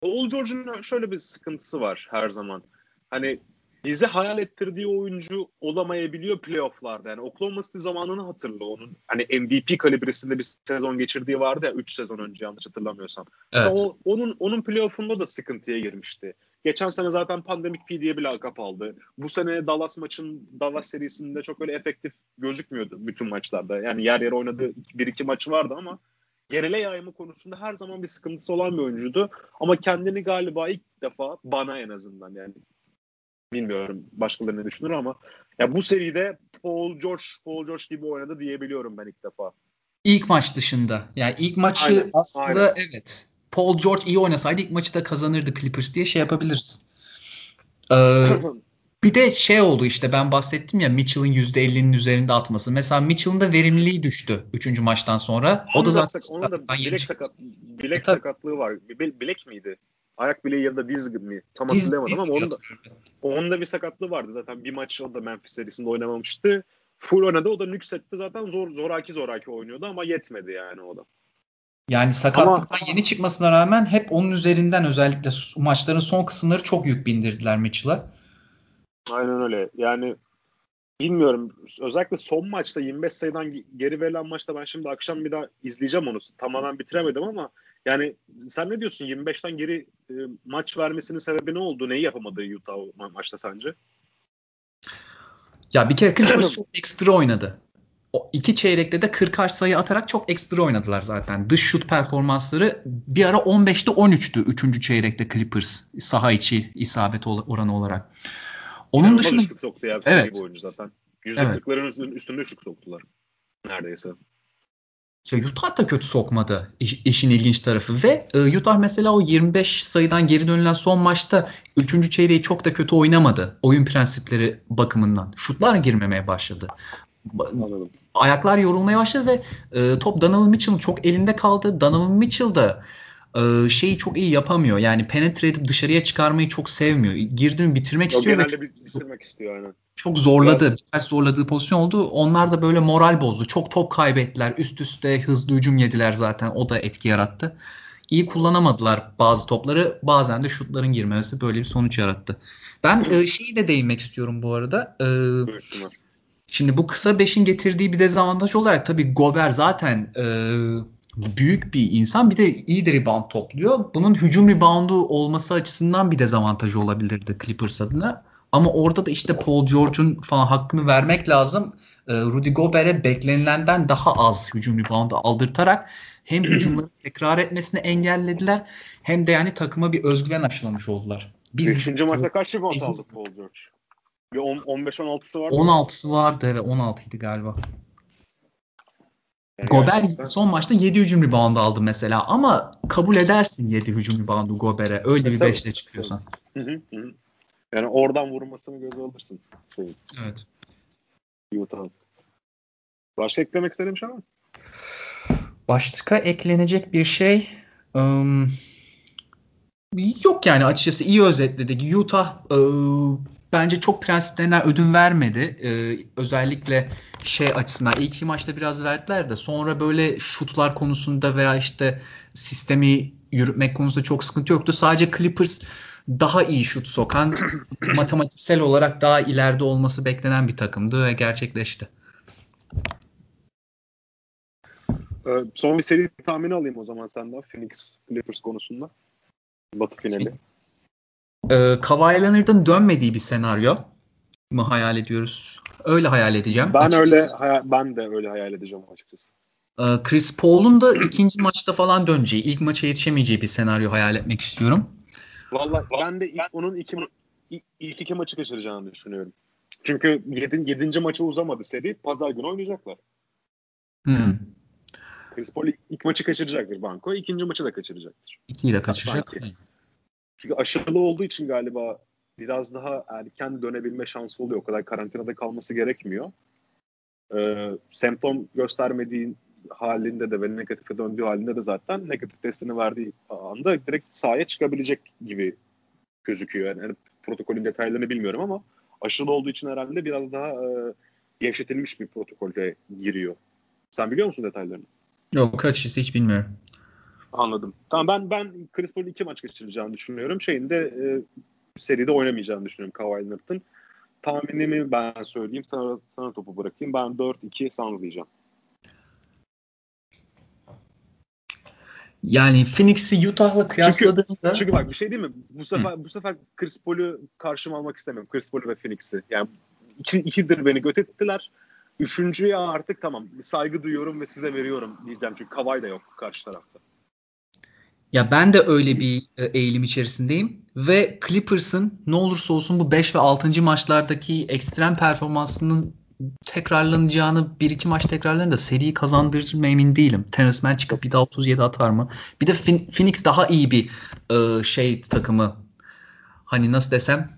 Paul George'un şöyle bir sıkıntısı var her zaman. Hani bize hayal ettirdiği oyuncu olamayabiliyor playofflarda. Yani Oklahoma City zamanını hatırla onun. Hani MVP kalibresinde bir sezon geçirdiği vardı ya 3 sezon önce yanlış hatırlamıyorsam. Evet. o, onun onun playoff'unda da sıkıntıya girmişti. Geçen sene zaten Pandemic P diye bir lakap aldı. Bu sene Dallas maçın Dallas serisinde çok öyle efektif gözükmüyordu bütün maçlarda. Yani yer yer oynadığı bir iki maçı vardı ama genele yayma konusunda her zaman bir sıkıntısı olan bir oyuncuydu. Ama kendini galiba ilk defa bana en azından yani bilmiyorum başkaları ne düşünür ama ya bu seride Paul George Paul George gibi oynadı diyebiliyorum ben ilk defa. İlk maç dışında. Yani ilk maçı aynen, aslında aynen. evet Paul George iyi oynasaydı ilk maçı da kazanırdı Clippers diye şey yapabiliriz. Ee, bir de şey oldu işte ben bahsettim ya Mitchell'ın %50'nin üzerinde atması. Mesela Mitchell'ın da verimliliği düştü 3. maçtan sonra. O da zaten onun da bilek, sakat, bilek e, sakatlığı var. Bilek miydi? Ayak bileği ya da diz mi? Tam diz, hatırlayamadım diz ama onun da, onun da bir sakatlığı vardı zaten. Bir maç o da Memphis serisinde oynamamıştı. Full oynadı. O da nüksetti zaten zor zoraki zoraki oynuyordu ama yetmedi yani o da. Yani sakatlıktan ama, yeni çıkmasına rağmen hep onun üzerinden özellikle maçların son kısımları çok yük bindirdiler Mitchell'a. Aynen öyle. Yani bilmiyorum. Özellikle son maçta 25 sayıdan geri verilen maçta ben şimdi akşam bir daha izleyeceğim onu. Tamamen bitiremedim ama yani sen ne diyorsun 25'ten geri e, maç vermesinin sebebi ne oldu? Neyi yapamadı Utah ma- maçta sence? Ya bir kere Clippers çok ekstra oynadı. o iki çeyrekte de 40 sayı atarak çok ekstra oynadılar zaten. Dış şut performansları bir ara 15'te 13'tü 3. çeyrekte Clippers saha içi isabet oranı olarak. Onun yani dışında şut soktu ya evet. boyunca zaten. %40'ların evet. üstünde, üstünde soktular neredeyse. Ya Utah da kötü sokmadı iş, işin ilginç tarafı ve e, Utah mesela o 25 sayıdan geri dönülen son maçta 3. çeyreği çok da kötü oynamadı oyun prensipleri bakımından. Şutlar girmemeye başladı. Anladım. Ayaklar yorulmaya başladı ve e, top Donovan Mitchell'ın çok elinde kaldı. Donovan Mitchell da şeyi çok iyi yapamıyor. Yani penetre edip dışarıya çıkarmayı çok sevmiyor. Girdi mi bitirmek o istiyor. Genelde çok, bitirmek istiyor aynen. Çok zorladı. Birkaç zorladığı pozisyon oldu. Onlar da böyle moral bozdu. Çok top kaybettiler. Üst üste hızlı hücum yediler zaten. O da etki yarattı. İyi kullanamadılar bazı topları. Bazen de şutların girmesi böyle bir sonuç yarattı. Ben e, şeyi de değinmek istiyorum bu arada. E, şimdi bu kısa beşin getirdiği bir dezavantaj olarak tabii Gober zaten e, büyük bir insan. Bir de iyi de rebound topluyor. Bunun hücum reboundu olması açısından bir dezavantajı olabilirdi Clippers adına. Ama orada da işte Paul George'un falan hakkını vermek lazım. Ee, Rudy Gobert'e beklenilenden daha az hücum reboundu aldırtarak hem hücumları tekrar etmesini engellediler hem de yani takıma bir özgüven aşılamış oldular. Biz, Beşinci maçta kaç rebound aldı Paul George? Bir 15-16'sı vardı. 16'sı vardı evet 16'ydı galiba. Yani Gober gerçekten... son maçta 7 hücum rebound aldı mesela ama kabul edersin 7 hücum reboundu Gober'e öyle e, bir 5'le çıkıyorsan. Hı hı, hı. Yani oradan vurmasını göz alırsın. Şey, evet. Utah'ın. Başka eklemek istediğim şey var mı? Başka eklenecek bir şey um, yok yani açıkçası iyi özetledik. Utah uh, bence çok prensiplerinden ödün vermedi. Ee, özellikle şey açısından ilk iki maçta biraz verdiler de sonra böyle şutlar konusunda veya işte sistemi yürütmek konusunda çok sıkıntı yoktu. Sadece Clippers daha iyi şut sokan, matematiksel olarak daha ileride olması beklenen bir takımdı ve gerçekleşti. Ee, son bir seri tahmini alayım o zaman senden Phoenix Clippers konusunda. Batı finali. Ee, Kawhi Leonard'ın dönmediği bir senaryo mu hayal ediyoruz? Öyle hayal edeceğim. Ben açıkçası. öyle hayal, ben de öyle hayal edeceğim açıkçası. Ee, Chris Paul'un da ikinci maçta falan döneceği, ilk maça yetişemeyeceği bir senaryo hayal etmek istiyorum. Vallahi ben de ilk, onun iki, ilk iki maçı kaçıracağını düşünüyorum. Çünkü yedin, yedinci maçı uzamadı seri. Pazar günü oynayacaklar. Hmm. Chris Paul ilk, maçı kaçıracaktır Banko. ikinci maçı da kaçıracaktır. İkiyi de kaçıracak. Çünkü aşılı olduğu için galiba biraz daha erken dönebilme şansı oluyor. O kadar karantinada kalması gerekmiyor. Ee, semptom göstermediğin halinde de ve negatife döndüğü halinde de zaten negatif testini verdiği anda direkt sahaya çıkabilecek gibi gözüküyor. Yani, yani protokolün detaylarını bilmiyorum ama aşılı olduğu için herhalde biraz daha e, gevşetilmiş bir protokolde giriyor. Sen biliyor musun detaylarını? Yok kaç hiç bilmiyorum. Anladım. Tamam ben ben Chris Paul'un iki maç geçireceğini düşünüyorum. Şeyinde e, seride oynamayacağını düşünüyorum Kawhi Leonard'ın. Tahminimi ben söyleyeyim. Sana, sana topu bırakayım. Ben 4-2 Suns diyeceğim. Yani Phoenix'i Utah'la kıyasladığında çünkü, çünkü bak bir şey değil mi? Bu sefer Hı. bu sefer Chris Paul'u karşıma almak istemiyorum. Chris Paul'u ve Phoenix'i. Yani iki, ikidir beni göt ettiler. Üçüncüye artık tamam saygı duyuyorum ve size veriyorum diyeceğim. Çünkü Kavay da yok karşı tarafta. Ya ben de öyle bir e, eğilim içerisindeyim ve Clippers'ın ne olursa olsun bu 5 ve 6. maçlardaki ekstrem performansının tekrarlanacağını bir iki maç tekrarlarında seriyi kazandırır mı emin değilim. Terence Mann çıkıp bir daha 37 atar mı? Bir de Phoenix daha iyi bir e, şey takımı. Hani nasıl desem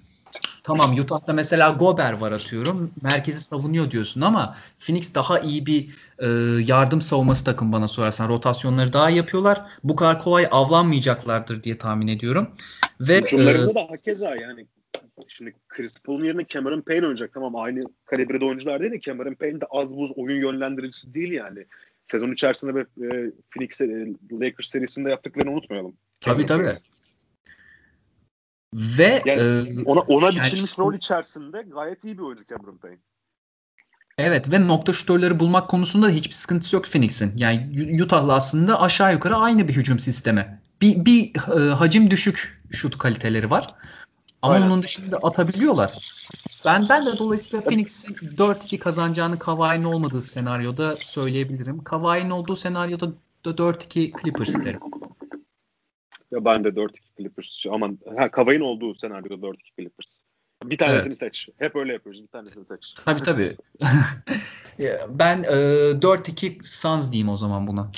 Tamam Utah'ta mesela Gober var atıyorum. Merkezi savunuyor diyorsun ama Phoenix daha iyi bir e, yardım savunması takım bana sorarsan. Rotasyonları daha yapıyorlar. Bu kadar kolay avlanmayacaklardır diye tahmin ediyorum. Ve Hücumlarında e, da hakeza yani şimdi Chris Paul'un yerine Cameron Payne oynayacak. Tamam aynı kalibrede oyuncular değil de Cameron Payne de az buz oyun yönlendiricisi değil yani. Sezon içerisinde ve e, Phoenix e, Lakers serisinde yaptıklarını unutmayalım. Tabii Cameron tabii. Ve yani e, ona ona biçilmiş yani, rol içerisinde gayet iyi bir oyuncu Cameron Payne. Evet ve nokta şutörleri bulmak konusunda hiçbir sıkıntısı yok Phoenix'in. Yani Utah'la aslında aşağı yukarı aynı bir hücum sistemi. Bir, bir e, hacim düşük şut kaliteleri var. Ama Aynen. onun dışında atabiliyorlar. Ben ben de dolayısıyla Phoenix'in 4-2 kazanacağını Kawhi'nin olmadığı senaryoda söyleyebilirim. Kawhi'nin olduğu senaryoda da 4-2 Clippers derim. Ya ben de 4-2 Clippers. Aman ha, Kavay'ın olduğu senaryoda 4-2 Clippers. Bir tanesini Evet. seç. Hep öyle yapıyoruz. Bir tanesini seç. Tabii tabii. Ya, ben e, 4-2 Suns diyeyim o zaman buna.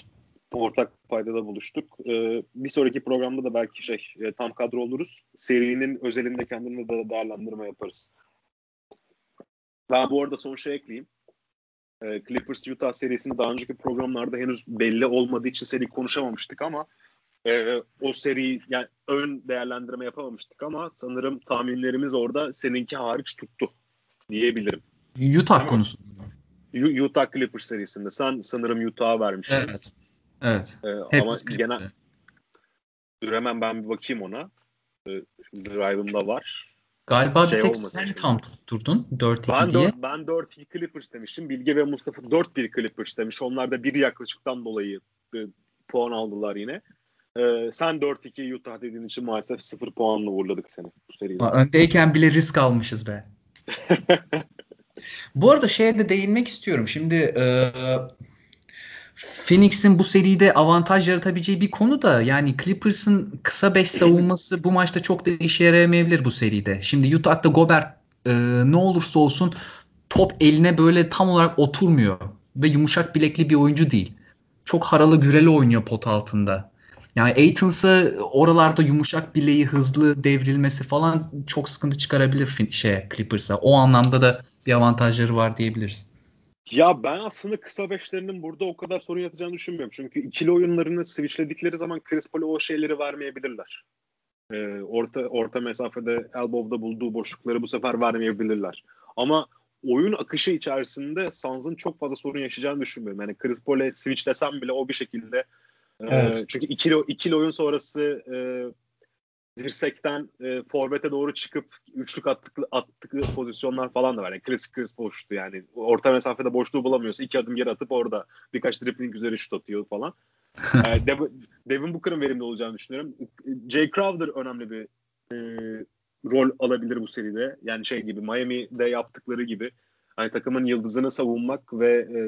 Ortak paydada buluştuk. Ee, bir sonraki programda da belki şey e, tam kadro oluruz. Serinin özelinde kendine de değerlendirme yaparız. Ben bu arada son şey ekleyeyim. Ee, Clippers Utah serisini daha önceki programlarda henüz belli olmadığı için seri konuşamamıştık ama e, o seri yani ön değerlendirme yapamamıştık ama sanırım tahminlerimiz orada seninki hariç tuttu diyebilirim. Utah konusunda. Utah Clippers serisinde sen sanırım Utah'a vermiştin. Evet. Evet. Ee, ama Hepimiz genel dur hemen ben bir bakayım ona. Ee, Drive'ımda var. Galiba Şey bir tek sen şimdi. tam tutturdun 4-2 Ben diye. 4, ben 4-2 Clippers demiştim. Bilge ve Mustafa 4-1 Clippers demiş. Onlar da bir yaklaşıktan dolayı e, puan aldılar yine. Ee, sen 4-2 Utah dediğin için maalesef 0 puanla uğurladık seni bu seride. Aa, Öndeyken bile risk almışız be. Bu arada şeye de değinmek istiyorum. Şimdi e, Phoenix'in bu seride avantaj yaratabileceği bir konu da yani Clippers'ın kısa 5 savunması bu maçta çok da işe yarayamayabilir bu seride. Şimdi Utah'ta Gobert e, ne olursa olsun top eline böyle tam olarak oturmuyor ve yumuşak bilekli bir oyuncu değil. Çok haralı güreli oynuyor pot altında. Yani Aitons'a oralarda yumuşak bileği hızlı devrilmesi falan çok sıkıntı çıkarabilir şeye Clippers'a. O anlamda da bir avantajları var diyebiliriz. Ya ben aslında kısa beşlerinin burada o kadar sorun yaratacağını düşünmüyorum. Çünkü ikili oyunlarını switchledikleri zaman Chris Paul'a o şeyleri vermeyebilirler. Ee, orta orta mesafede elbow'da bulduğu boşlukları bu sefer vermeyebilirler. Ama oyun akışı içerisinde Suns'ın çok fazla sorun yaşayacağını düşünmüyorum. Yani Chris Paul'e switchlesem bile o bir şekilde Evet. çünkü ikili, ikili oyun sonrası e, dirsekten e, forvete doğru çıkıp üçlük attıklı, attıklı pozisyonlar falan da var. Yani klasik Chris şutu yani. Orta mesafede boşluğu bulamıyorsa iki adım geri atıp orada birkaç dribbling üzeri şut atıyor falan. ee, Devin, Devin Booker'ın verimli olacağını düşünüyorum. Jay Crowder önemli bir e, rol alabilir bu seride. Yani şey gibi Miami'de yaptıkları gibi hani takımın yıldızını savunmak ve e,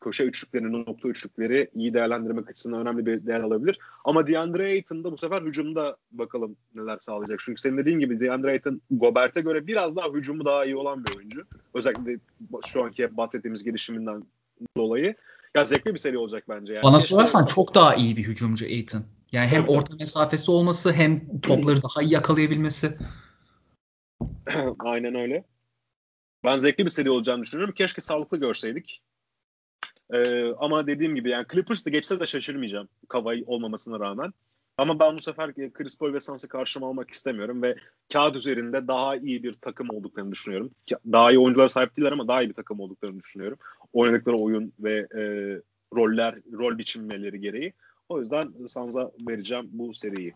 köşe üçlüklerini, nokta üçlükleri iyi değerlendirmek açısından önemli bir değer alabilir. Ama DeAndre Ayton da bu sefer hücumda bakalım neler sağlayacak. Çünkü senin dediğin gibi DeAndre Ayton Gobert'e göre biraz daha hücumu daha iyi olan bir oyuncu. Özellikle şu anki bahsettiğimiz gelişiminden dolayı. Ya zevkli bir seri olacak bence. Yani Bana Keşke- sorarsan çok daha iyi bir hücumcu Aiton. Yani hem Tabii, orta mesafesi olması hem topları daha iyi yakalayabilmesi. Aynen öyle. Ben zevkli bir seri olacağını düşünüyorum. Keşke sağlıklı görseydik. Ee, ama dediğim gibi yani Clippers da geçse de şaşırmayacağım. Kavay olmamasına rağmen. Ama ben bu sefer Chris Paul ve Suns'ı karşıma almak istemiyorum ve kağıt üzerinde daha iyi bir takım olduklarını düşünüyorum. Daha iyi oyunculara sahip değiller ama daha iyi bir takım olduklarını düşünüyorum. Oynadıkları oyun ve e, roller, rol biçimleri gereği. O yüzden Suns'a vereceğim bu seriyi.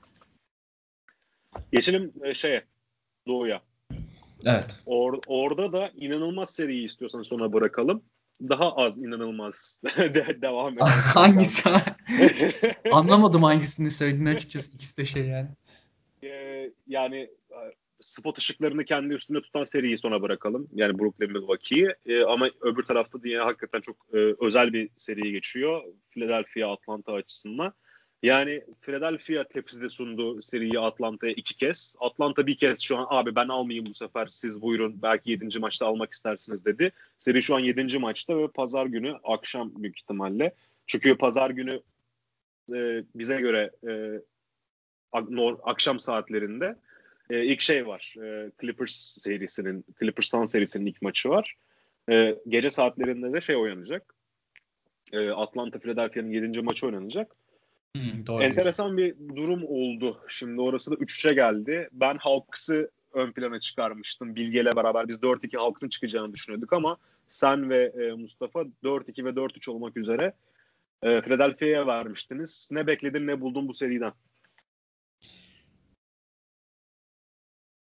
Geçelim e, şeye, Doğu'ya. Evet. Or, orada da inanılmaz seriyi istiyorsan sona bırakalım. Daha az inanılmaz de, devam edelim. Hangisi? Anlamadım hangisini söylediğini açıkçası. İkisi de şey yani. Ee, yani e, spot ışıklarını kendi üstünde tutan seriyi sona bırakalım. Yani Brooklyn Milwaukee'yi. Ee, ama öbür tarafta diye hakikaten çok e, özel bir seri geçiyor. Philadelphia Atlanta açısından. Yani Philadelphia tepside sundu seriyi Atlanta'ya iki kez. Atlanta bir kez şu an abi ben almayayım bu sefer siz buyurun belki yedinci maçta almak istersiniz dedi. Seri şu an yedinci maçta ve pazar günü akşam büyük ihtimalle. Çünkü pazar günü e, bize göre e, akşam saatlerinde e, ilk şey var. E, Clippers serisinin, Clippers Sun serisinin ilk maçı var. E, gece saatlerinde de şey oynanacak. E, Atlanta Philadelphia'nın 7. maçı oynanacak. Hmm, doğru Enteresan bir durum oldu. Şimdi orası da 3-3'e geldi. Ben Hawks'ı ön plana çıkarmıştım. Bilge'yle beraber biz 4-2 Hawks'ın çıkacağını düşünüyorduk ama sen ve e, Mustafa 4-2 ve 4-3 olmak üzere e, Philadelphia'ya vermiştiniz. Ne bekledin ne buldun bu seriden?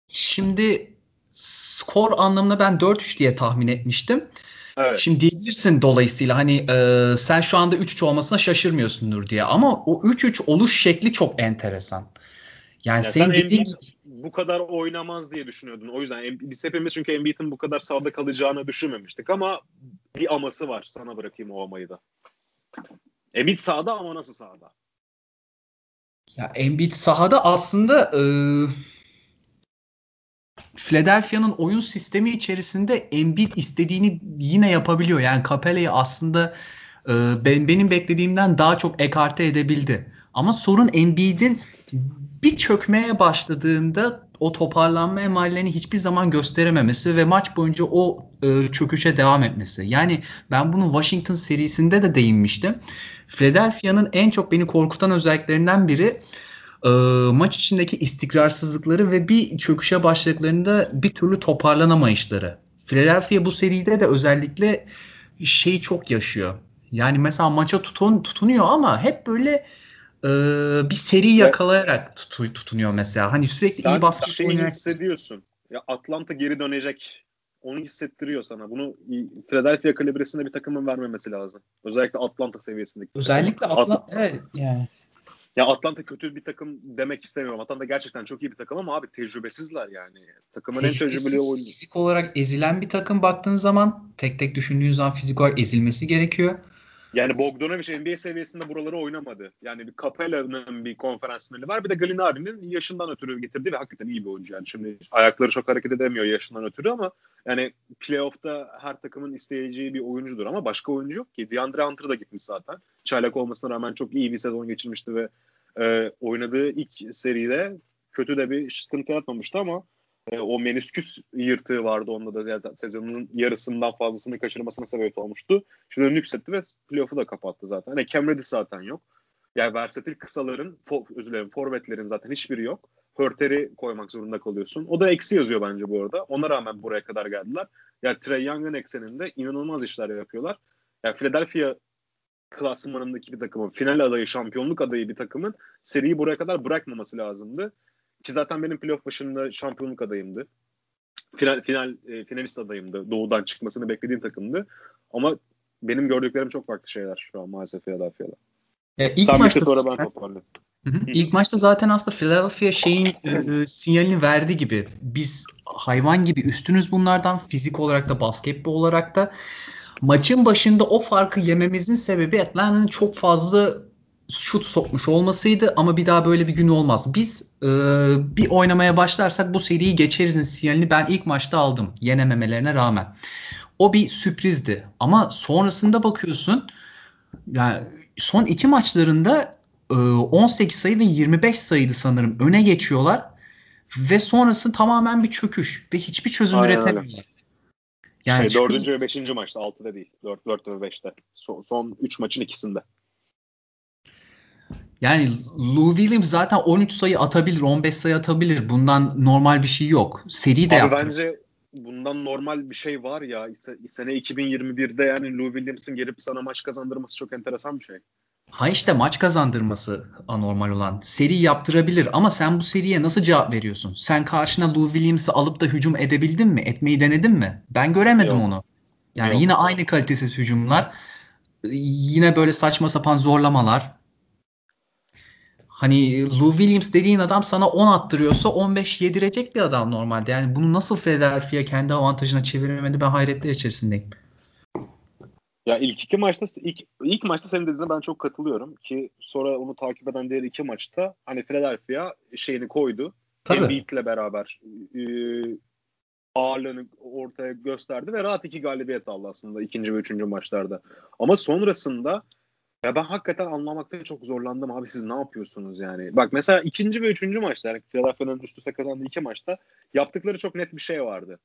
Şimdi skor anlamında ben 4-3 diye tahmin etmiştim. Evet. Şimdi diyebilirsin dolayısıyla hani e, sen şu anda 3-3 olmasına şaşırmıyorsundur diye ama o 3-3 oluş şekli çok enteresan. Yani, yani sen dediğin... bu kadar oynamaz diye düşünüyordun. O yüzden biz hepimiz çünkü Embiid'in bu kadar sağda kalacağını düşünmemiştik ama bir aması var. Sana bırakayım o amayı da. Embiid sağda ama nasıl sağda? Ya Embiid sahada aslında e, Philadelphia'nın oyun sistemi içerisinde Embiid istediğini yine yapabiliyor. Yani Capella'yı aslında e, ben, benim beklediğimden daha çok ekarte edebildi. Ama sorun Embiid'in bir çökmeye başladığında o toparlanma emallerini hiçbir zaman gösterememesi ve maç boyunca o e, çöküşe devam etmesi. Yani ben bunun Washington serisinde de değinmiştim. Philadelphia'nın en çok beni korkutan özelliklerinden biri e, maç içindeki istikrarsızlıkları ve bir çöküşe başladıklarında bir türlü toparlanamayışları. Philadelphia bu seride de özellikle şeyi çok yaşıyor. Yani mesela maça tutun, tutunuyor ama hep böyle e, bir seri yakalayarak tutu, tutunuyor mesela. Hani sürekli Sen iyi basketbol şeyi oynayarak... hissediyorsun. Ya Atlanta geri dönecek. Onu hissettiriyor sana. Bunu Philadelphia kalibresinde bir takımın vermemesi lazım. Özellikle Atlanta seviyesindeki. Özellikle Atlanta evet yani. Ya Atlanta kötü bir takım demek istemiyorum. Atlanta gerçekten çok iyi bir takım ama abi tecrübesizler yani. Takımın en tecrübeli oyuncusu. Fizik olarak ezilen bir takım baktığın zaman tek tek düşündüğün zaman fizik olarak ezilmesi gerekiyor. Yani Bogdanovic NBA seviyesinde buraları oynamadı. Yani bir Capella'nın bir konferans finali var. Bir de Gallinari'nin yaşından ötürü getirdiği ve hakikaten iyi bir oyuncu. Yani şimdi ayakları çok hareket edemiyor yaşından ötürü ama yani playoff'ta her takımın isteyeceği bir oyuncudur ama başka oyuncu yok ki. DeAndre Hunter da gitmiş zaten. Çaylak olmasına rağmen çok iyi bir sezon geçirmişti ve e, oynadığı ilk seride kötü de bir sıkıntı yaratmamıştı ama e, o menisküs yırtığı vardı onda da yani sezonun yarısından fazlasını kaçırmasına sebep olmuştu. Şimdi yükseltti ve playoff'u da kapattı zaten. Hani Cam Reddish zaten yok. Yani versatil kısaların, for, özür dilerim, forvetlerin zaten hiçbiri yok. Hörter'i koymak zorunda kalıyorsun. O da eksi yazıyor bence bu arada. Ona rağmen buraya kadar geldiler. Yani Trey Young'ın ekseninde inanılmaz işler yapıyorlar. Yani Philadelphia klasmanındaki bir takımın, final adayı, şampiyonluk adayı bir takımın seriyi buraya kadar bırakmaması lazımdı. Ki zaten benim playoff başında şampiyonluk adayımdı. Final, final e, finalist adayımdı. Doğudan çıkmasını beklediğim takımdı. Ama benim gördüklerim çok farklı şeyler şu an maalesef Philadelphia'da. E, ilk Sen maçta sonra ben toparlayayım. İlk maçta zaten aslında Philadelphia şeyin e, e, sinyalini verdi gibi. Biz hayvan gibi üstünüz bunlardan fizik olarak da basketbol olarak da. Maçın başında o farkı yememizin sebebi Atlanta'nın çok fazla şut sokmuş olmasıydı ama bir daha böyle bir gün olmaz. Biz e, bir oynamaya başlarsak bu seriyi geçerizin sinyalini ben ilk maçta aldım yenememelerine rağmen. O bir sürprizdi ama sonrasında bakıyorsun yani son iki maçlarında e, 18 sayı ve 25 sayıydı sanırım öne geçiyorlar ve sonrası tamamen bir çöküş ve hiçbir çözüm Aynen üretemiyorlar. Yani şey, çünkü... 4. ve 5. maçta 6'da değil. 4, 4 ve 5'te. Son, son 3 maçın ikisinde. Yani Lou Williams zaten 13 sayı atabilir, 15 sayı atabilir. Bundan normal bir şey yok. Seri de Abi bence bundan normal bir şey var ya. Sene 2021'de yani Lou Williams'ın gelip sana maç kazandırması çok enteresan bir şey. Ha işte maç kazandırması anormal olan. Seri yaptırabilir ama sen bu seriye nasıl cevap veriyorsun? Sen karşına Lou Williams'ı alıp da hücum edebildin mi? Etmeyi denedin mi? Ben göremedim Yok. onu. Yani Yok. yine aynı kalitesiz hücumlar. Yine böyle saçma sapan zorlamalar. Hani Lou Williams dediğin adam sana 10 attırıyorsa 15 yedirecek bir adam normalde. Yani bunu nasıl Philadelphia kendi avantajına çeviremedi ben hayretler içerisindeyim. Ya ilk iki maçta ilk, ilk maçta senin dediğine ben çok katılıyorum ki sonra onu takip eden diğer iki maçta hani Philadelphia şeyini koydu. Tabii. Embiid'le beraber e, ağırlığını ortaya gösterdi ve rahat iki galibiyet aldı aslında ikinci ve üçüncü maçlarda. Ama sonrasında ya ben hakikaten anlamakta çok zorlandım abi siz ne yapıyorsunuz yani. Bak mesela ikinci ve üçüncü yani Philadelphia'nın üst üste kazandığı iki maçta yaptıkları çok net bir şey vardı.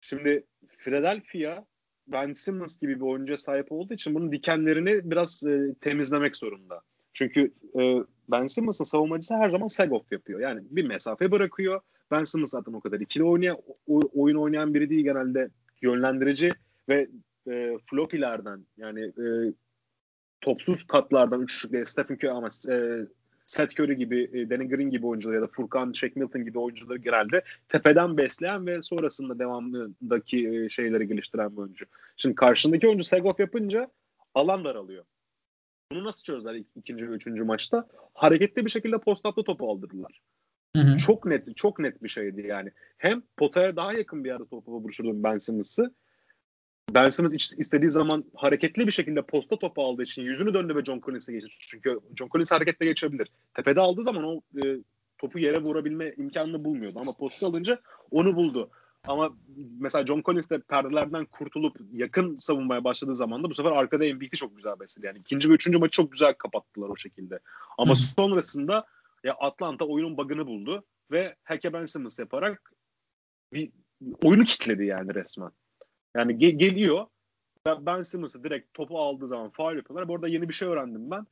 Şimdi Philadelphia Ben Simmons gibi bir oyuncuya sahip olduğu için bunun dikenlerini biraz e, temizlemek zorunda. Çünkü e, Ben Simmons'ın savunmacısı her zaman off yapıyor. Yani bir mesafe bırakıyor. Ben Simmons zaten o kadar ikili oynayan, oyun oynayan biri değil genelde yönlendirici ve e, floppy'lerden yani e, topsuz katlardan üçlükle Stephen Curry ama e, Seth Curry gibi, e, Danny Green gibi oyuncular ya da Furkan Shaq Milton gibi oyuncuları genelde tepeden besleyen ve sonrasında devamındaki e, şeyleri geliştiren bir oyuncu. Şimdi karşındaki oyuncu Segov yapınca alan daralıyor. Bunu nasıl çözdüler ikinci ve üçüncü maçta? Hareketli bir şekilde post-up'ta topu aldırdılar. Hı hı. Çok net çok net bir şeydi yani. Hem potaya daha yakın bir yerde topu vuruşturdu Ben Simmons'ı. Ben Simmons istediği zaman hareketli bir şekilde posta topu aldığı için yüzünü döndü ve John Collins'e geçti. Çünkü John Collins hareketle geçebilir. Tepede aldığı zaman o e, topu yere vurabilme imkanını bulmuyordu. Ama posta alınca onu buldu. Ama mesela John Collins de perdelerden kurtulup yakın savunmaya başladığı zaman da bu sefer arkada Embiid'i çok güzel besledi. Yani ikinci ve üçüncü maçı çok güzel kapattılar o şekilde. Ama Hı. sonrasında ya Atlanta oyunun bug'ını buldu ve Hake Ben Simmons yaparak bir oyunu kitledi yani resmen. Yani ge- geliyor Ben Simmons'ı direkt topu aldığı zaman faal yapıyorlar. Bu arada yeni bir şey öğrendim ben.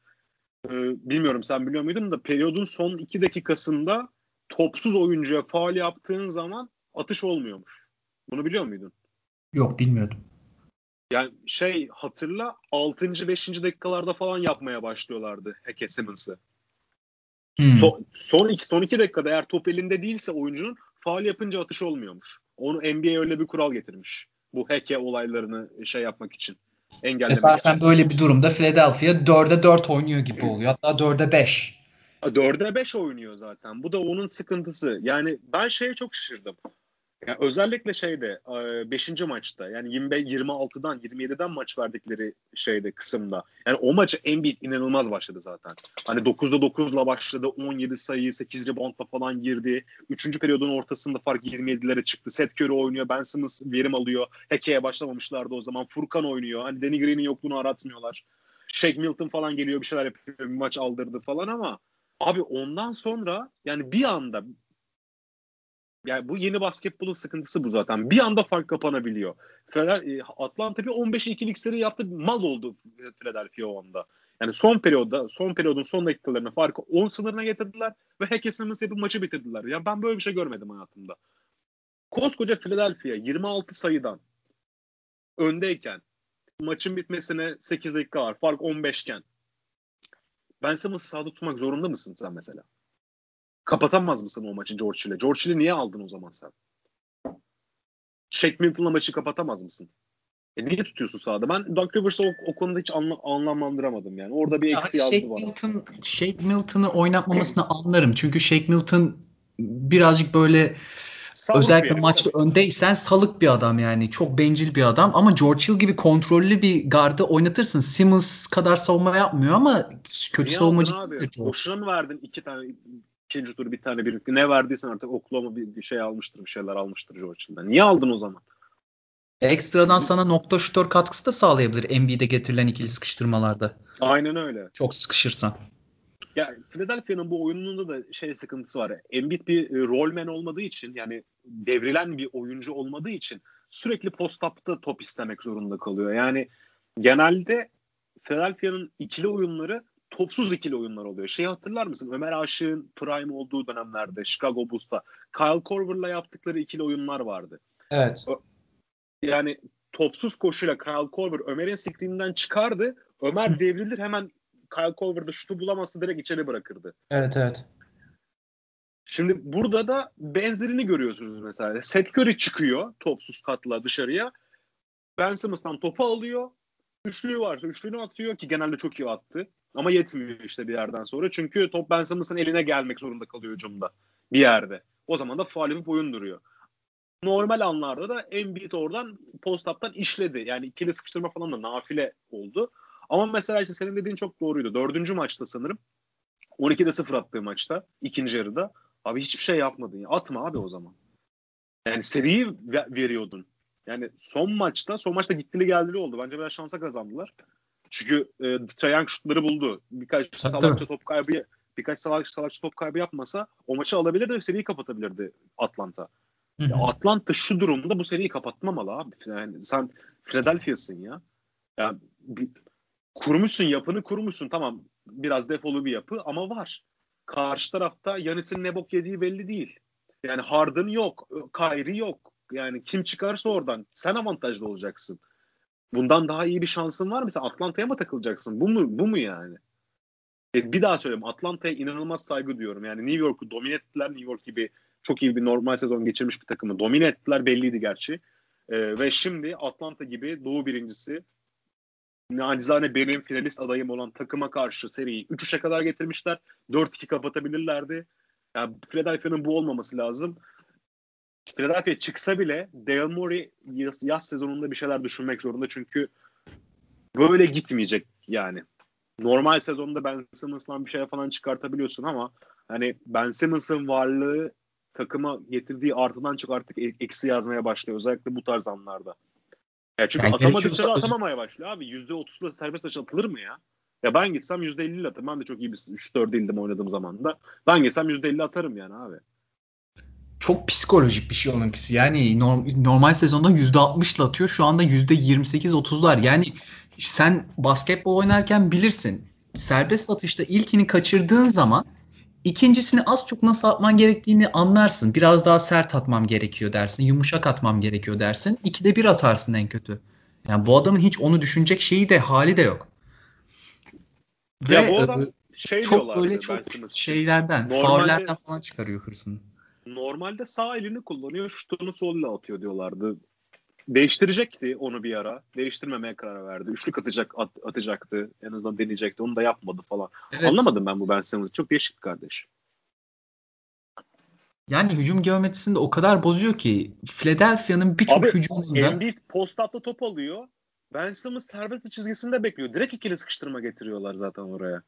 Ee, bilmiyorum sen biliyor muydun da periyodun son iki dakikasında topsuz oyuncuya faal yaptığın zaman atış olmuyormuş. Bunu biliyor muydun? Yok bilmiyordum. Yani şey hatırla 6. 5. dakikalarda falan yapmaya başlıyorlardı Hake Simmons'ı. Hmm. So, son, iki, son iki dakikada eğer top elinde değilse oyuncunun faal yapınca atış olmuyormuş. Onu NBA öyle bir kural getirmiş. Bu heke olaylarını şey yapmak için. Engellemek e zaten için. böyle bir durumda Philadelphia 4'e 4 oynuyor gibi oluyor. Hatta 4'e 5. 4'e 5 oynuyor zaten. Bu da onun sıkıntısı. Yani ben şeye çok şaşırdım. Yani özellikle şeyde 5. E, maçta yani 25 26'dan 27'den maç verdikleri şeyde kısımda. Yani o maçı Embiid inanılmaz başladı zaten. Hani 9'da 9'la başladı. 17 sayı, 8 reboundla falan girdi. 3. periyodun ortasında fark 27'lere çıktı. Seth Curry oynuyor. Ben Simmons verim alıyor. Heke'ye başlamamışlardı o zaman. Furkan oynuyor. Hani Danny Green'in yokluğunu aratmıyorlar. Shake Milton falan geliyor bir şeyler yapıyor. Bir maç aldırdı falan ama abi ondan sonra yani bir anda yani bu yeni basketbolun sıkıntısı bu zaten. Bir anda fark kapanabiliyor. E, Atlanta bir 15'e 2'lik seri yaptı. Mal oldu Philadelphia o anda. Yani son periyoda, son periyodun son dakikalarına farkı 10 sınırına getirdiler ve Hackeson'ın yapıp maçı bitirdiler. Ya ben böyle bir şey görmedim hayatımda. Koskoca Philadelphia 26 sayıdan öndeyken maçın bitmesine 8 dakika var. Fark 15 iken Ben Simmons'ı sağda tutmak zorunda mısın sen mesela? Kapatamaz mısın o maçı George ile? George ile niye aldın o zaman sen? Shaq Milton'la maçı kapatamaz mısın? E niye tutuyorsun sahada? Ben Doug Rivers'ı o, o konuda hiç anla, anlamlandıramadım yani. Orada bir ya eksi yazdı bana. Milton, Shaq Milton'ı oynatmamasını anlarım. Çünkü Shaq Milton birazcık böyle Salık özellikle maçta evet. öndeysen salık bir adam yani. Çok bencil bir adam ama George Hill gibi kontrollü bir gardı oynatırsın. Simmons kadar savunma yapmıyor ama kötü Niye savunmacı değil Boşuna mı verdin iki tane ikinci tur bir tane bir ne verdiysen artık Oklahoma bir, bir şey almıştır bir şeyler almıştır George'dan. Niye aldın o zaman? Ekstradan sana nokta şutör katkısı da sağlayabilir NBA'de getirilen ikili sıkıştırmalarda. Aynen öyle. Çok sıkışırsan. Ya Philadelphia'nın bu oyununda da şey sıkıntısı var. Embiid bir e, rolman olmadığı için yani devrilen bir oyuncu olmadığı için sürekli post-up'ta top istemek zorunda kalıyor. Yani genelde Philadelphia'nın ikili oyunları topsuz ikili oyunlar oluyor. Şeyi hatırlar mısın? Ömer Aşık'ın prime olduğu dönemlerde Chicago Bulls'ta Kyle Korver'la yaptıkları ikili oyunlar vardı. Evet. Yani topsuz koşuyla Kyle Korver Ömer'in screeninden çıkardı. Ömer devrilir hemen Kyle Korver'da şutu bulamazsa direkt içeri bırakırdı. Evet evet. Şimdi burada da benzerini görüyorsunuz mesela. Seth Curry çıkıyor topsuz katla dışarıya. Ben Simmons'tan topu alıyor. Üçlüğü varsa üçlüğünü atıyor ki genelde çok iyi attı. Ama yetmiyor işte bir yerden sonra. Çünkü top Ben Simmons'ın eline gelmek zorunda kalıyor hücumda. Bir yerde. O zaman da faal yapıp oyun duruyor. Normal anlarda da Embiid oradan post-up'tan işledi. Yani ikili sıkıştırma falan da nafile oldu. Ama mesela işte senin dediğin çok doğruydu. Dördüncü maçta sanırım 12'de 0 attığı maçta ikinci yarıda abi hiçbir şey yapmadın. Ya. Atma abi o zaman. Yani seriyi veriyordun. Yani son maçta son maçta gittili geldili oldu. Bence biraz şansa kazandılar. Çünkü e, Trae şutları buldu. Birkaç salakça top kaybı birkaç salak, salakça top kaybı yapmasa o maçı alabilirdi ve seriyi kapatabilirdi Atlanta. Ya Atlanta şu durumda bu seriyi kapatmamalı abi. Yani sen Philadelphia'sın ya. Yani bir, kurmuşsun yapını kurmuşsun tamam biraz defolu bir yapı ama var. Karşı tarafta Yanis'in ne bok yediği belli değil. Yani Harden yok, Kyrie yok. Yani kim çıkarsa oradan sen avantajlı olacaksın. Bundan daha iyi bir şansın var mı? Sen Atlanta'ya mı takılacaksın? Bu mu bu mu yani? E, bir daha söyleyeyim. Atlanta'ya inanılmaz saygı duyuyorum. Yani New York'u domine ettiler. New York gibi çok iyi bir normal sezon geçirmiş bir takımı domine ettiler. Belliydi gerçi. E, ve şimdi Atlanta gibi Doğu birincisi nacizane benim finalist adayım olan takıma karşı seriyi 3-3'e kadar getirmişler. 4-2 kapatabilirlerdi. Yani Philadelphia'nın bu olmaması lazım. Philadelphia çıksa bile Daryl Morey yaz, yaz sezonunda bir şeyler düşünmek zorunda çünkü böyle gitmeyecek yani. Normal sezonda Ben Simmons'dan bir şey falan çıkartabiliyorsun ama hani Ben Simmons'ın varlığı takıma getirdiği artıdan çok artık e, eksi yazmaya başlıyor. Özellikle bu tarz anlarda. Ya çünkü yani atamadıkça da atamamaya başlıyor abi. %30'la serbest atış atılır mı ya? Ya ben gitsem %50 ile atarım. Ben de çok iyi bir 3-4 değildim oynadığım zaman da. Ben gitsem %50 atarım yani abi. Çok psikolojik bir şey onunkisi. Yani normal sezonda %60 ile atıyor. Şu anda %28-30'lar. Yani sen basketbol oynarken bilirsin. Serbest atışta ilkini kaçırdığın zaman ikincisini az çok nasıl atman gerektiğini anlarsın. Biraz daha sert atmam gerekiyor dersin. Yumuşak atmam gerekiyor dersin. İkide bir atarsın en kötü. Yani bu adamın hiç onu düşünecek şeyi de hali de yok. Ya Ve, bu adam şey çok böyle çok şeylerden, normalde, faullerden falan çıkarıyor hırsını. Normalde sağ elini kullanıyor, şutunu solla atıyor diyorlardı. Değiştirecekti onu bir ara. Değiştirmemeye karar verdi. Üçlük atacak at, atacaktı. En azından deneyecekti. Onu da yapmadı falan. Evet. Anlamadım ben bu Ben Simmons'ı. Çok değişik kardeş. Yani hücum geometrisini de o kadar bozuyor ki Philadelphia'nın birçok hücumunda Embiid post up'ta top alıyor. Ben Simmons serbest çizgisinde bekliyor. Direkt ikili sıkıştırma getiriyorlar zaten oraya.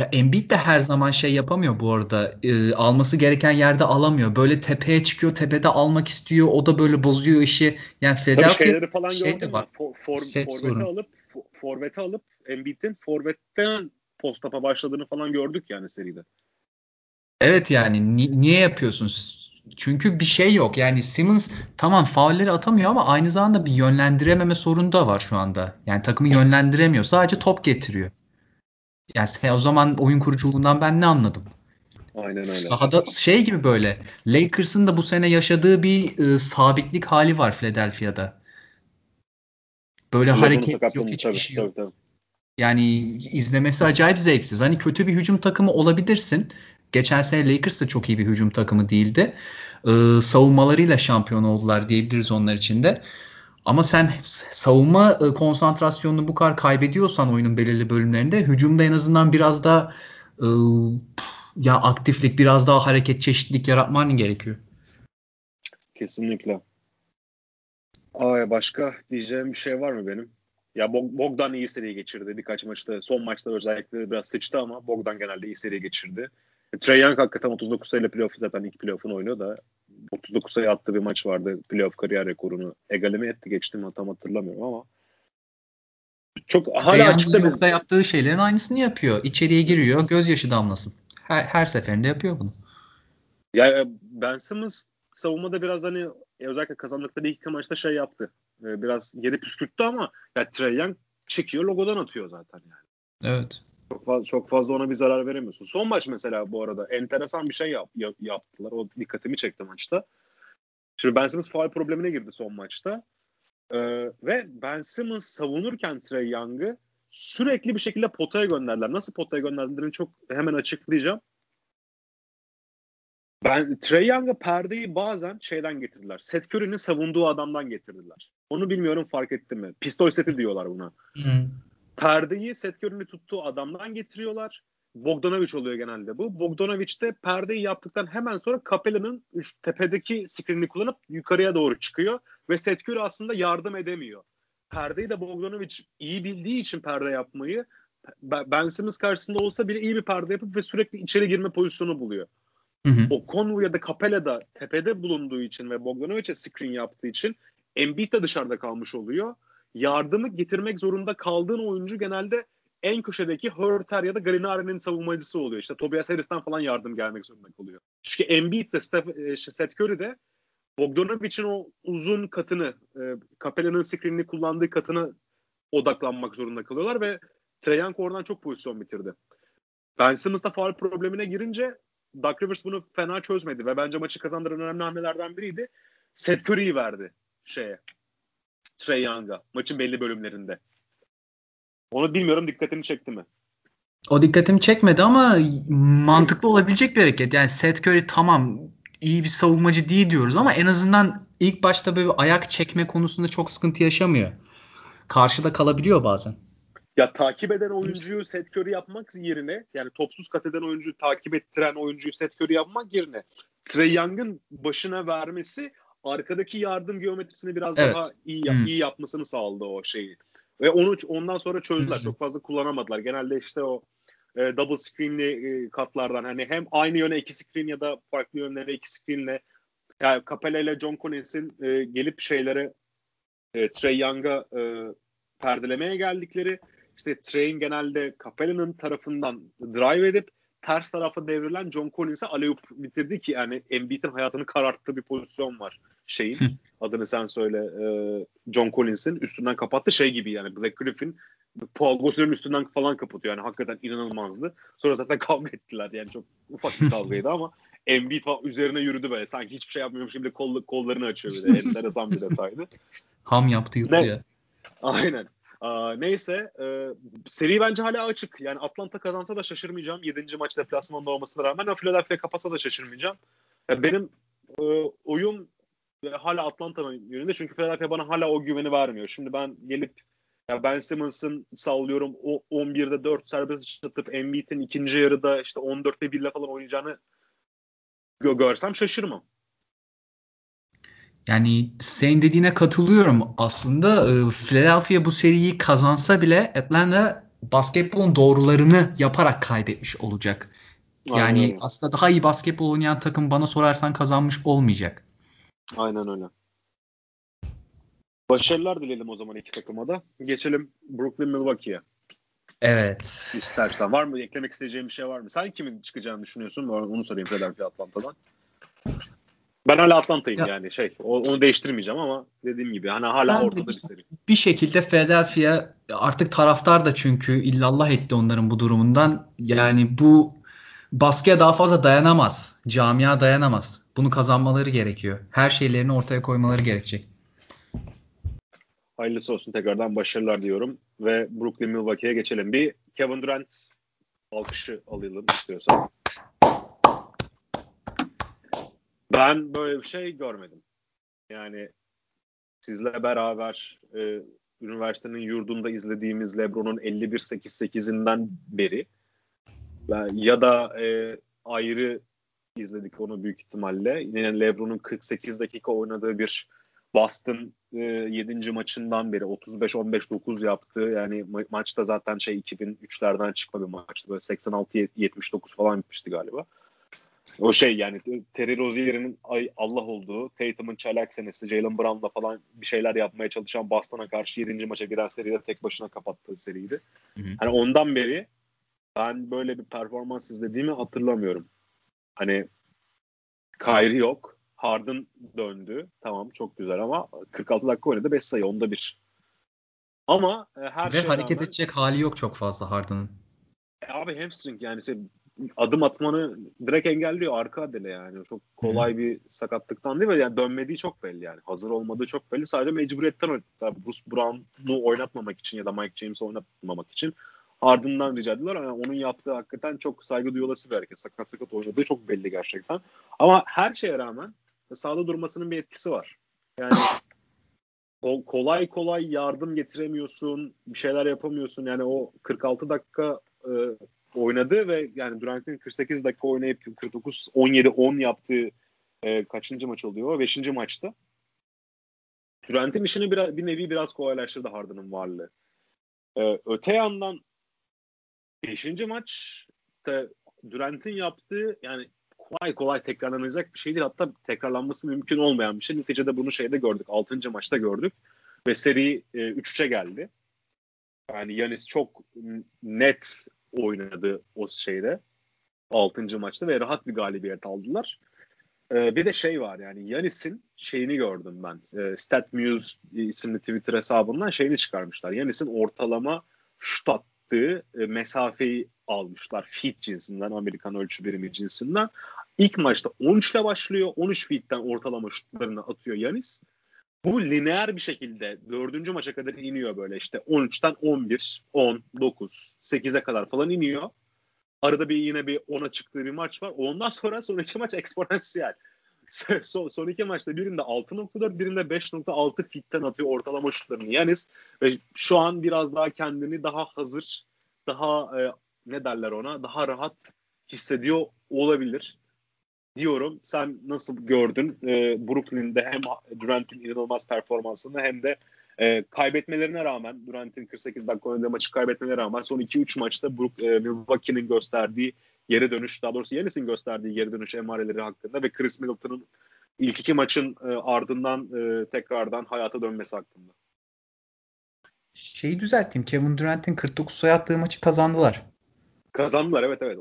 Ya Embiid de her zaman şey yapamıyor bu arada. E, alması gereken yerde alamıyor. Böyle tepeye çıkıyor, tepede almak istiyor. O da böyle bozuyor işi. Yani Philadelphia şeyleri falan şey de var. For, for, forveti alıp forveti alıp Embiid'in forvetten post-up'a başladığını falan gördük yani seride. Evet yani ni- niye yapıyorsun? Çünkü bir şey yok. Yani Simmons tamam faulleri atamıyor ama aynı zamanda bir yönlendirememe sorunu da var şu anda. Yani takımı yönlendiremiyor. Sadece top getiriyor. Yani sen o zaman oyun kuruculuğundan ben ne anladım? Aynen öyle. Sahada şey gibi böyle Lakers'ın da bu sene yaşadığı bir e, sabitlik hali var Philadelphia'da. Böyle hareket yok hiçbir şey yok. Tabii, tabii. Yani izlemesi acayip zevksiz. Hani kötü bir hücum takımı olabilirsin. Geçen sene Lakers da çok iyi bir hücum takımı değildi. Ee, savunmalarıyla şampiyon oldular diyebiliriz onlar için de. Ama sen savunma e, konsantrasyonunu bu kadar kaybediyorsan oyunun belirli bölümlerinde hücumda en azından biraz daha e, ya aktiflik, biraz daha hareket çeşitlilik yaratman gerekiyor. Kesinlikle. Ay başka diyeceğim bir şey var mı benim? Ya Bogdan iyi seri geçirdi birkaç maçta. Son maçta özellikle biraz sıçtı ama Bogdan genelde iyi seri geçirdi. E, Trey Young hakikaten 39 sayıyla playoff zaten ilk playoff'unu oynuyor da 39 sayı attığı bir maç vardı. Playoff kariyer rekorunu egaleme etti geçti mi tam hatırlamıyorum ama çok hala açıkta bir... yaptığı şeylerin aynısını yapıyor. İçeriye giriyor, gözyaşı damlasın. Her, her seferinde yapıyor bunu. Ya e, Ben Simmons savunmada biraz hani e, özellikle kazandıkları ilk maçta şey yaptı. Biraz yeri püskürttü ama ya Trey Young çekiyor logodan atıyor zaten yani. Evet. Çok fazla, çok fazla ona bir zarar veremiyorsun. Son maç mesela bu arada enteresan bir şey yap, yap, yaptılar. O dikkatimi çekti maçta. Şimdi Ben Simmons faal problemine girdi son maçta. Ee, ve Ben Simmons savunurken Trey Young'ı sürekli bir şekilde potaya gönderdiler. Nasıl potaya gönderdilerini çok hemen açıklayacağım. Ben Trey Young'a perdeyi bazen şeyden getirdiler. Seth Curry'nin savunduğu adamdan getirdiler. Onu bilmiyorum fark ettim mi? Pistol seti diyorlar buna. Hmm perdeyi Seth Curry'nin tuttuğu adamdan getiriyorlar. Bogdanovic oluyor genelde bu. Bogdanovic de perdeyi yaptıktan hemen sonra Capella'nın tepedeki screen'i kullanıp yukarıya doğru çıkıyor ve Curry aslında yardım edemiyor. Perdeyi de Bogdanovic iyi bildiği için perde yapmayı Ben Simmons karşısında olsa bile iyi bir perde yapıp ve sürekli içeri girme pozisyonu buluyor. Hı hı. O Conway ya da Capella da tepede bulunduğu için ve Bogdanovic'e screen yaptığı için Embiid de dışarıda kalmış oluyor yardımı getirmek zorunda kaldığın oyuncu genelde en köşedeki Hurter ya da Galinari'nin savunmacısı oluyor. İşte Tobias Harris'ten falan yardım gelmek zorunda kalıyor. Çünkü Embiid de Steph, işte Seth Curry de Bogdanovic'in o uzun katını, e, Capella'nın screenini kullandığı katını odaklanmak zorunda kalıyorlar ve Trae Young oradan çok pozisyon bitirdi. Ben Simmons da faal problemine girince Doug Rivers bunu fena çözmedi ve bence maçı kazandıran önemli hamlelerden biriydi. Seth Curry'yi verdi şeye Trey Young'a maçın belli bölümlerinde. Onu bilmiyorum dikkatini çekti mi? O dikkatimi çekmedi ama mantıklı olabilecek bir hareket. Yani Seth Curry tamam iyi bir savunmacı değil diyoruz ama en azından ilk başta böyle ayak çekme konusunda çok sıkıntı yaşamıyor. Karşıda kalabiliyor bazen. ya takip eden oyuncuyu set Curry yapmak yerine yani topsuz kat eden oyuncuyu takip ettiren oyuncuyu set Curry yapmak yerine Trey Young'ın başına vermesi arkadaki yardım geometrisini biraz evet. daha iyi hmm. iyi yapmasını sağladı o şeyi. Ve onu ondan sonra çözdüler. Hmm. Çok fazla kullanamadılar. Genelde işte o e, double screen'li e, katlardan hani hem aynı yöne iki screen ya da farklı yönlere iki screen'le yani Capella ile John Collins'in e, gelip şeylere e, Trey Young'a e, perdelemeye geldikleri işte Trey'in genelde Capella'nın tarafından drive edip ters tarafa devrilen John Collins'e alley bitirdi ki yani Embiid'in hayatını kararttığı bir pozisyon var şeyin. adını sen söyle. E, John Collins'in üstünden kapattı şey gibi yani Black Griffin Paul Gossel'in üstünden falan kapatıyor. Yani hakikaten inanılmazdı. Sonra zaten kavga ettiler. Yani çok ufak bir kavgaydı ama Embiid falan üzerine yürüdü böyle. Sanki hiçbir şey yapmıyormuş gibi kol, kollarını açıyor bir de. Enteresan bir detaydı. Ham yaptı yuttu ne? ya. Aynen. Aa, neyse e, seri bence hala açık. Yani Atlanta kazansa da şaşırmayacağım. 7. maç deplasmanda olmasına rağmen ama Philadelphia kapasa da şaşırmayacağım. Yani benim e, oyun hala Atlanta'nın yönünde çünkü Philadelphia bana hala o güveni vermiyor. Şimdi ben gelip ya Ben Simmons'ın sallıyorum o 11'de 4 serbest atıp Embiid'in ikinci yarıda işte 14'te 1 ile falan oynayacağını gö- görsem şaşırmam. Yani senin dediğine katılıyorum. Aslında e, Philadelphia bu seriyi kazansa bile Atlanta basketbolun doğrularını yaparak kaybetmiş olacak. Yani Aynen. aslında daha iyi basketbol oynayan takım bana sorarsan kazanmış olmayacak. Aynen öyle. Başarılar dileyelim o zaman iki takıma da. Geçelim Brooklyn Milwaukee'ye. Evet. İstersen. Var mı? Eklemek isteyeceğin bir şey var mı? Sen kimin çıkacağını düşünüyorsun? Onu sorayım Philadelphia Atlanta'dan. Ben hala Atlanta'yım ya. yani şey. Onu değiştirmeyeceğim ama dediğim gibi hani hala ortada bir seri. Bir şekilde Philadelphia artık taraftar da çünkü illallah etti onların bu durumundan. Yani bu baskıya daha fazla dayanamaz. Camia dayanamaz. Bunu kazanmaları gerekiyor. Her şeylerini ortaya koymaları gerekecek. Hayırlısı olsun tekrardan başarılar diyorum. Ve Brooklyn Milwaukee'ye geçelim. Bir Kevin Durant alkışı alalım istiyorsan. Ben böyle bir şey görmedim. Yani sizle beraber e, üniversitenin yurdunda izlediğimiz LeBron'un 51-8-8'inden beri ya da e, ayrı izledik onu büyük ihtimalle. Yine LeBron'un 48 dakika oynadığı bir Boston e, 7. maçından beri 35-15-9 yaptı. Yani ma- maçta zaten şey 2003'lerden çıkma bir maçtı. Böyle 86-79 falan bitmişti galiba. O şey yani Terry Rozier'in Allah olduğu, Tatum'un çaylak senesi, Jalen Brown'la falan bir şeyler yapmaya çalışan Boston'a karşı 7. maça giren seride tek başına kapattığı seriydi. Hı hı. Hani ondan beri ben böyle bir performans izlediğimi hatırlamıyorum. Hani Kyrie yok. Harden döndü. Tamam çok güzel ama 46 dakika oynadı 5 sayı onda bir. Ama e, her Ve hareket rağmen, edecek hali yok çok fazla Harden'ın. E, abi hamstring yani şey, adım atmanı direkt engelliyor arka adele yani. Çok kolay bir sakatlıktan değil mi? Yani dönmediği çok belli yani. Hazır olmadığı çok belli. Sadece mecburiyetten. Bruce Brown'u oynatmamak için ya da Mike James'i oynatmamak için ardından rica ettiler. Yani onun yaptığı hakikaten çok saygı duyulası bir hareket. Sakat sakat oynadığı çok belli gerçekten. Ama her şeye rağmen sahada durmasının bir etkisi var. Yani kolay kolay yardım getiremiyorsun, bir şeyler yapamıyorsun. Yani o 46 dakika e, oynadı ve yani Durant'in 48 dakika oynayıp 49 17 10 yaptığı e, kaçıncı maç oluyor? 5. maçta. Durant'in işini bir, bir nevi biraz kolaylaştırdı Harden'ın varlığı. E, öte yandan 5. maç Durant'in yaptığı yani kolay kolay tekrarlanacak bir şey değil. Hatta tekrarlanması mümkün olmayan bir şey. Neticede bunu şeyde gördük. 6. maçta gördük. Ve seri e, 3-3'e geldi. Yani Yanis çok net oynadı o şeyde. 6. maçta ve rahat bir galibiyet aldılar. Ee, bir de şey var yani Yanis'in şeyini gördüm ben. E, StatMuse isimli Twitter hesabından şeyini çıkarmışlar. Yanis'in ortalama şut attığı e, mesafeyi almışlar. Feet cinsinden, Amerikan ölçü birimi cinsinden. İlk maçta 13 ile başlıyor. 13 feet'ten ortalama şutlarını atıyor Yanis. Bu lineer bir şekilde dördüncü maça kadar iniyor böyle işte 13'ten 11, 10, 9, 8'e kadar falan iniyor. Arada bir yine bir 10'a çıktığı bir maç var. Ondan sonra sonraki maç eksponansiyel. son, son iki maçta birinde 6.4 birinde 5.6 fitten atıyor ortalama şutlarını Yanis ve şu an biraz daha kendini daha hazır daha e, ne derler ona daha rahat hissediyor olabilir diyorum. Sen nasıl gördün e, Brooklyn'de hem Durant'in inanılmaz performansını hem de e, kaybetmelerine rağmen Durant'in 48 dakika oynadığı maçı kaybetmelerine rağmen son 2-3 maçta Brook, e, Milwaukee'nin gösterdiği geri dönüş daha doğrusu Yanis'in gösterdiği geri dönüş emareleri hakkında ve Chris Middleton'ın ilk iki maçın e, ardından e, tekrardan hayata dönmesi hakkında. Şeyi düzelteyim. Kevin Durant'in 49 sayı attığı maçı kazandılar. Kazandılar evet evet.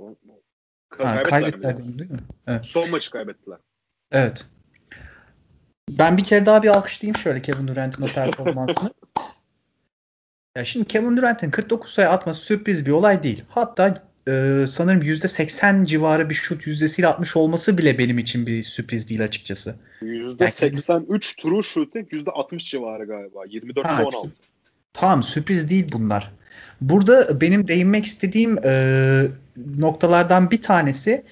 Ha, kaybettiler değil mi? Evet. Son maçı kaybettiler. Evet. Ben bir kere daha bir alkışlayayım şöyle Kevin Durant'in o performansını. ya şimdi Kevin Durant'in 49 sayı atması sürpriz bir olay değil. Hatta e, sanırım %80 civarı bir şut yüzdesiyle atmış olması bile benim için bir sürpriz değil açıkçası. %83 yani, true shooting %60 civarı galiba. 24 ha, 16. Tamam sürpriz değil bunlar. Burada benim değinmek istediğim e, noktalardan bir tanesi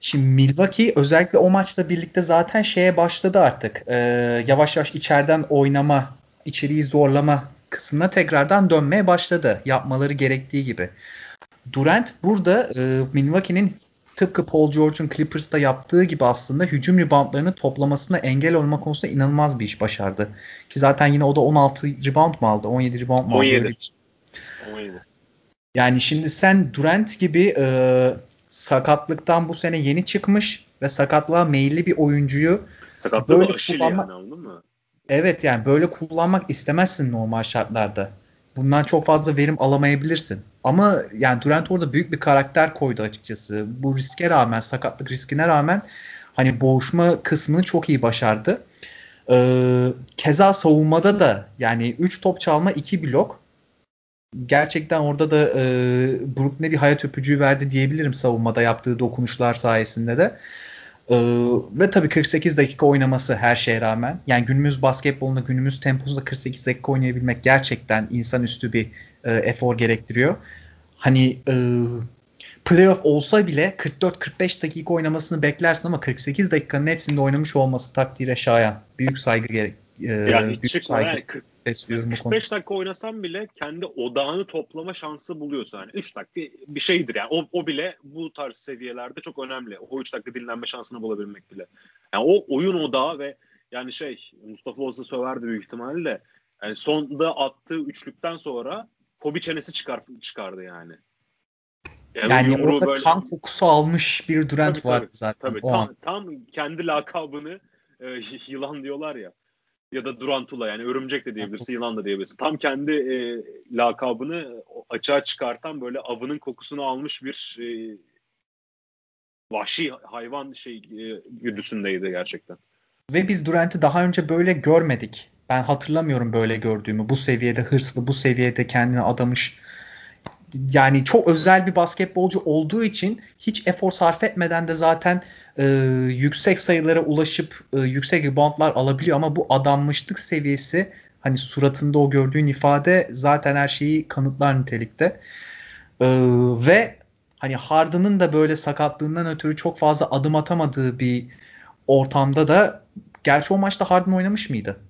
Şimdi Milwaukee özellikle o maçla birlikte zaten şeye başladı artık. E, yavaş yavaş içeriden oynama, içeriği zorlama kısmına tekrardan dönmeye başladı. Yapmaları gerektiği gibi. Durant burada e, Milwaukee'nin tıpkı Paul George'un Clippers'ta yaptığı gibi aslında hücum reboundlarını toplamasına engel olma konusunda inanılmaz bir iş başardı. Ki zaten yine o da 16 rebound mu aldı? 17 rebound mu aldı? 17. Öyle şey. 17. Yani şimdi sen Durant gibi e, sakatlıktan bu sene yeni çıkmış ve sakatlığa meyilli bir oyuncuyu Sakatlığı böyle kullanmak, yani anladın mı? Evet yani böyle kullanmak istemezsin normal şartlarda. Bundan çok fazla verim alamayabilirsin. Ama yani Durant orada büyük bir karakter koydu açıkçası. Bu riske rağmen, sakatlık riskine rağmen hani boğuşma kısmını çok iyi başardı. Ee, keza savunmada da yani 3 top çalma 2 blok gerçekten orada da e, Brooklyn'e bir hayat öpücüğü verdi diyebilirim savunmada yaptığı dokunuşlar sayesinde de. E, ve tabii 48 dakika oynaması her şeye rağmen. Yani günümüz basketbolunda, günümüz temposunda 48 dakika oynayabilmek gerçekten insanüstü bir e, efor gerektiriyor. Hani e, playoff olsa bile 44-45 dakika oynamasını beklersin ama 48 dakikanın hepsinde oynamış olması takdire şayan. Büyük saygı gerek. E, yani büyük çıkma saygı. yani besliyorum 45 dakika oynasam bile kendi odağını toplama şansı buluyorsun. Yani 3 dakika bir şeydir yani. O, o bile bu tarz seviyelerde çok önemli. O 3 dakika dinlenme şansını bulabilmek bile. Yani o oyun odağı ve yani şey Mustafa olsa söverdi büyük ihtimalle. Yani sonda attığı üçlükten sonra Kobe çenesi çıkar, çıkardı yani. Yani, yani orada böyle... kan kokusu almış bir Durant tabii, vardı tabii, zaten. Tabii, tam, tam kendi lakabını e, yılan diyorlar ya ya da Durantula yani örümcek de diyebilirsin, yılan da diyebilirsin. Tam kendi e, lakabını açığa çıkartan böyle avının kokusunu almış bir e, vahşi hayvan şey e, güdüsündeydi gerçekten. Ve biz Durant'i daha önce böyle görmedik. Ben hatırlamıyorum böyle gördüğümü. Bu seviyede hırslı, bu seviyede kendini adamış yani çok özel bir basketbolcu olduğu için hiç efor sarf etmeden de zaten e, yüksek sayılara ulaşıp e, yüksek reboundlar alabiliyor ama bu adanmışlık seviyesi hani suratında o gördüğün ifade zaten her şeyi kanıtlar nitelikte. E, ve hani Harden'ın da böyle sakatlığından ötürü çok fazla adım atamadığı bir ortamda da gerçi o maçta Harden oynamış mıydı?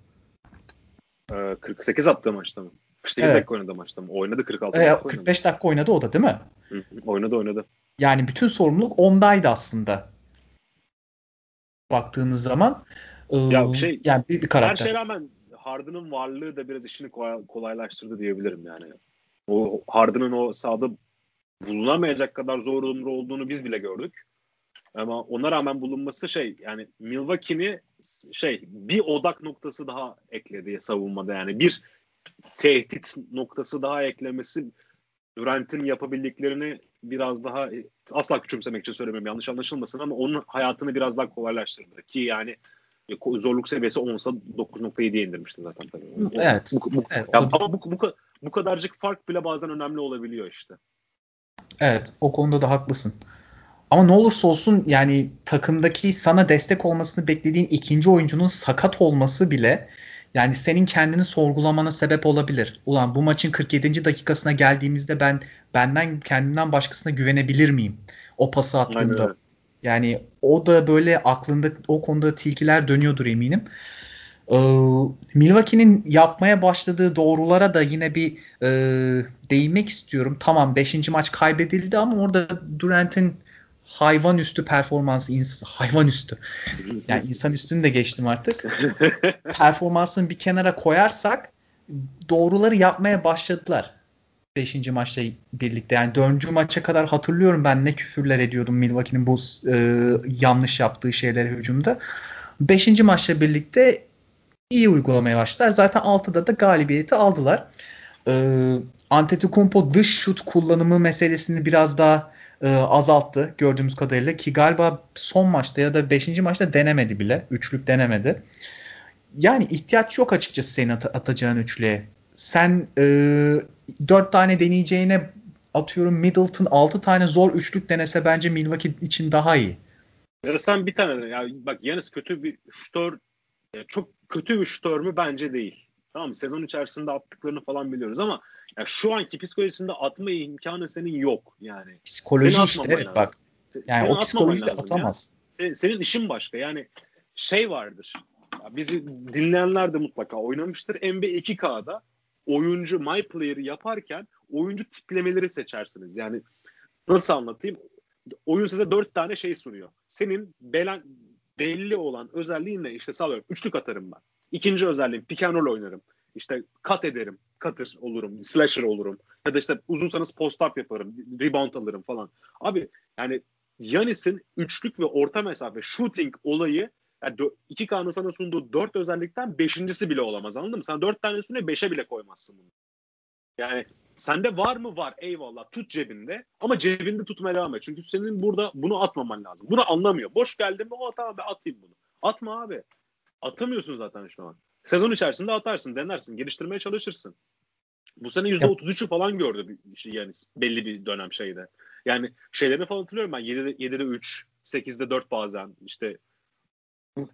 48 attığı maçta mı? 48 evet. dakika oynadı maçta mı? Oynadı 46 dakika oynadı. 45 dakika oynadı o da değil mi? Hı hı, oynadı oynadı. Yani bütün sorumluluk ondaydı aslında. Baktığımız zaman. Ya şey, yani bir, bir karakter. Her şeye rağmen Harden'ın varlığı da biraz işini kolaylaştırdı diyebilirim yani. O Harden'ın o sahada bulunamayacak kadar zor durumda olduğunu biz bile gördük. Ama ona rağmen bulunması şey yani Milwaukee'ni şey bir odak noktası daha ekledi savunmada yani bir tehdit noktası daha eklemesi Durant'in yapabildiklerini biraz daha asla küçümsemek için söylemiyorum yanlış anlaşılmasın ama onun hayatını biraz daha kolaylaştırdı ki yani e, zorluk seviyesi 10'sa 9.7'ye indirmişti zaten tabii. Evet. Bu, bu, evet ya, ama bu, bu, bu kadarcık fark bile bazen önemli olabiliyor işte. Evet o konuda da haklısın. Ama ne olursa olsun yani takımdaki sana destek olmasını beklediğin ikinci oyuncunun sakat olması bile yani senin kendini sorgulamana sebep olabilir. Ulan bu maçın 47. dakikasına geldiğimizde ben benden kendimden başkasına güvenebilir miyim? O pası attığımda. Yani o da böyle aklında o konuda tilkiler dönüyordur eminim. Ee, Milwaukee'nin yapmaya başladığı doğrulara da yine bir e, değinmek istiyorum. Tamam 5. maç kaybedildi ama orada Durant'in hayvan üstü performansı hayvan üstü. Yani insan üstünü de geçtim artık. Performansını bir kenara koyarsak doğruları yapmaya başladılar. 5. maçla birlikte. Yani 4. maça kadar hatırlıyorum ben ne küfürler ediyordum Milwaukee'nin bu e, yanlış yaptığı şeyleri hücumda. 5. maçla birlikte iyi uygulamaya başladılar. Zaten 6'da da galibiyeti aldılar. E, Antetokounmpo dış şut kullanımı meselesini biraz daha e, azalttı gördüğümüz kadarıyla ki galiba son maçta ya da 5. maçta denemedi bile. Üçlük denemedi. Yani ihtiyaç yok açıkçası senin at- atacağın üçlüye. Sen e, 4 tane deneyeceğine atıyorum Middleton 6 tane zor üçlük denese bence Milwaukee için daha iyi. Ya da sen bir tane ya bak Yanis kötü bir şutör çok kötü bir şutör mü bence değil. Tamam Sezon içerisinde attıklarını falan biliyoruz ama ya şu anki psikolojisinde atma imkanı senin yok yani. Psikoloji işte evet bak. Yani senin o psikolojide atamaz. Ya. Senin işin başka. Yani şey vardır. Ya bizi dinleyenler de mutlaka oynamıştır. NBA 2K'da oyuncu my player'ı yaparken oyuncu tiplemeleri seçersiniz. Yani nasıl anlatayım? Oyun size dört tane şey sunuyor. Senin belen, belli olan özelliğinle işte sağlıyorum. Üçlük atarım ben. İkinci özelliğim pick and roll oynarım. İşte cut ederim. Cutter olurum. Slasher olurum. Ya da işte uzunsanız post up yaparım. Rebound alırım falan. Abi yani Yanis'in üçlük ve orta mesafe shooting olayı yani iki K'nın sana sunduğu dört özellikten beşincisi bile olamaz anladın mı? Sen dört tane üstüne beşe bile koymazsın bunu. Yani sende var mı? Var. Eyvallah. Tut cebinde. Ama cebinde tutmaya devam et. Çünkü senin burada bunu atmaman lazım. Bunu anlamıyor. Boş geldim mi? O tamam be atayım bunu. Atma abi. Atamıyorsun zaten şu an. Sezon içerisinde atarsın, denersin, geliştirmeye çalışırsın. Bu sene %33'ü falan gördü yani belli bir dönem şeyde. Yani şeylerini falan hatırlıyorum ben 7'de, 7'de 3, 8'de 4 bazen işte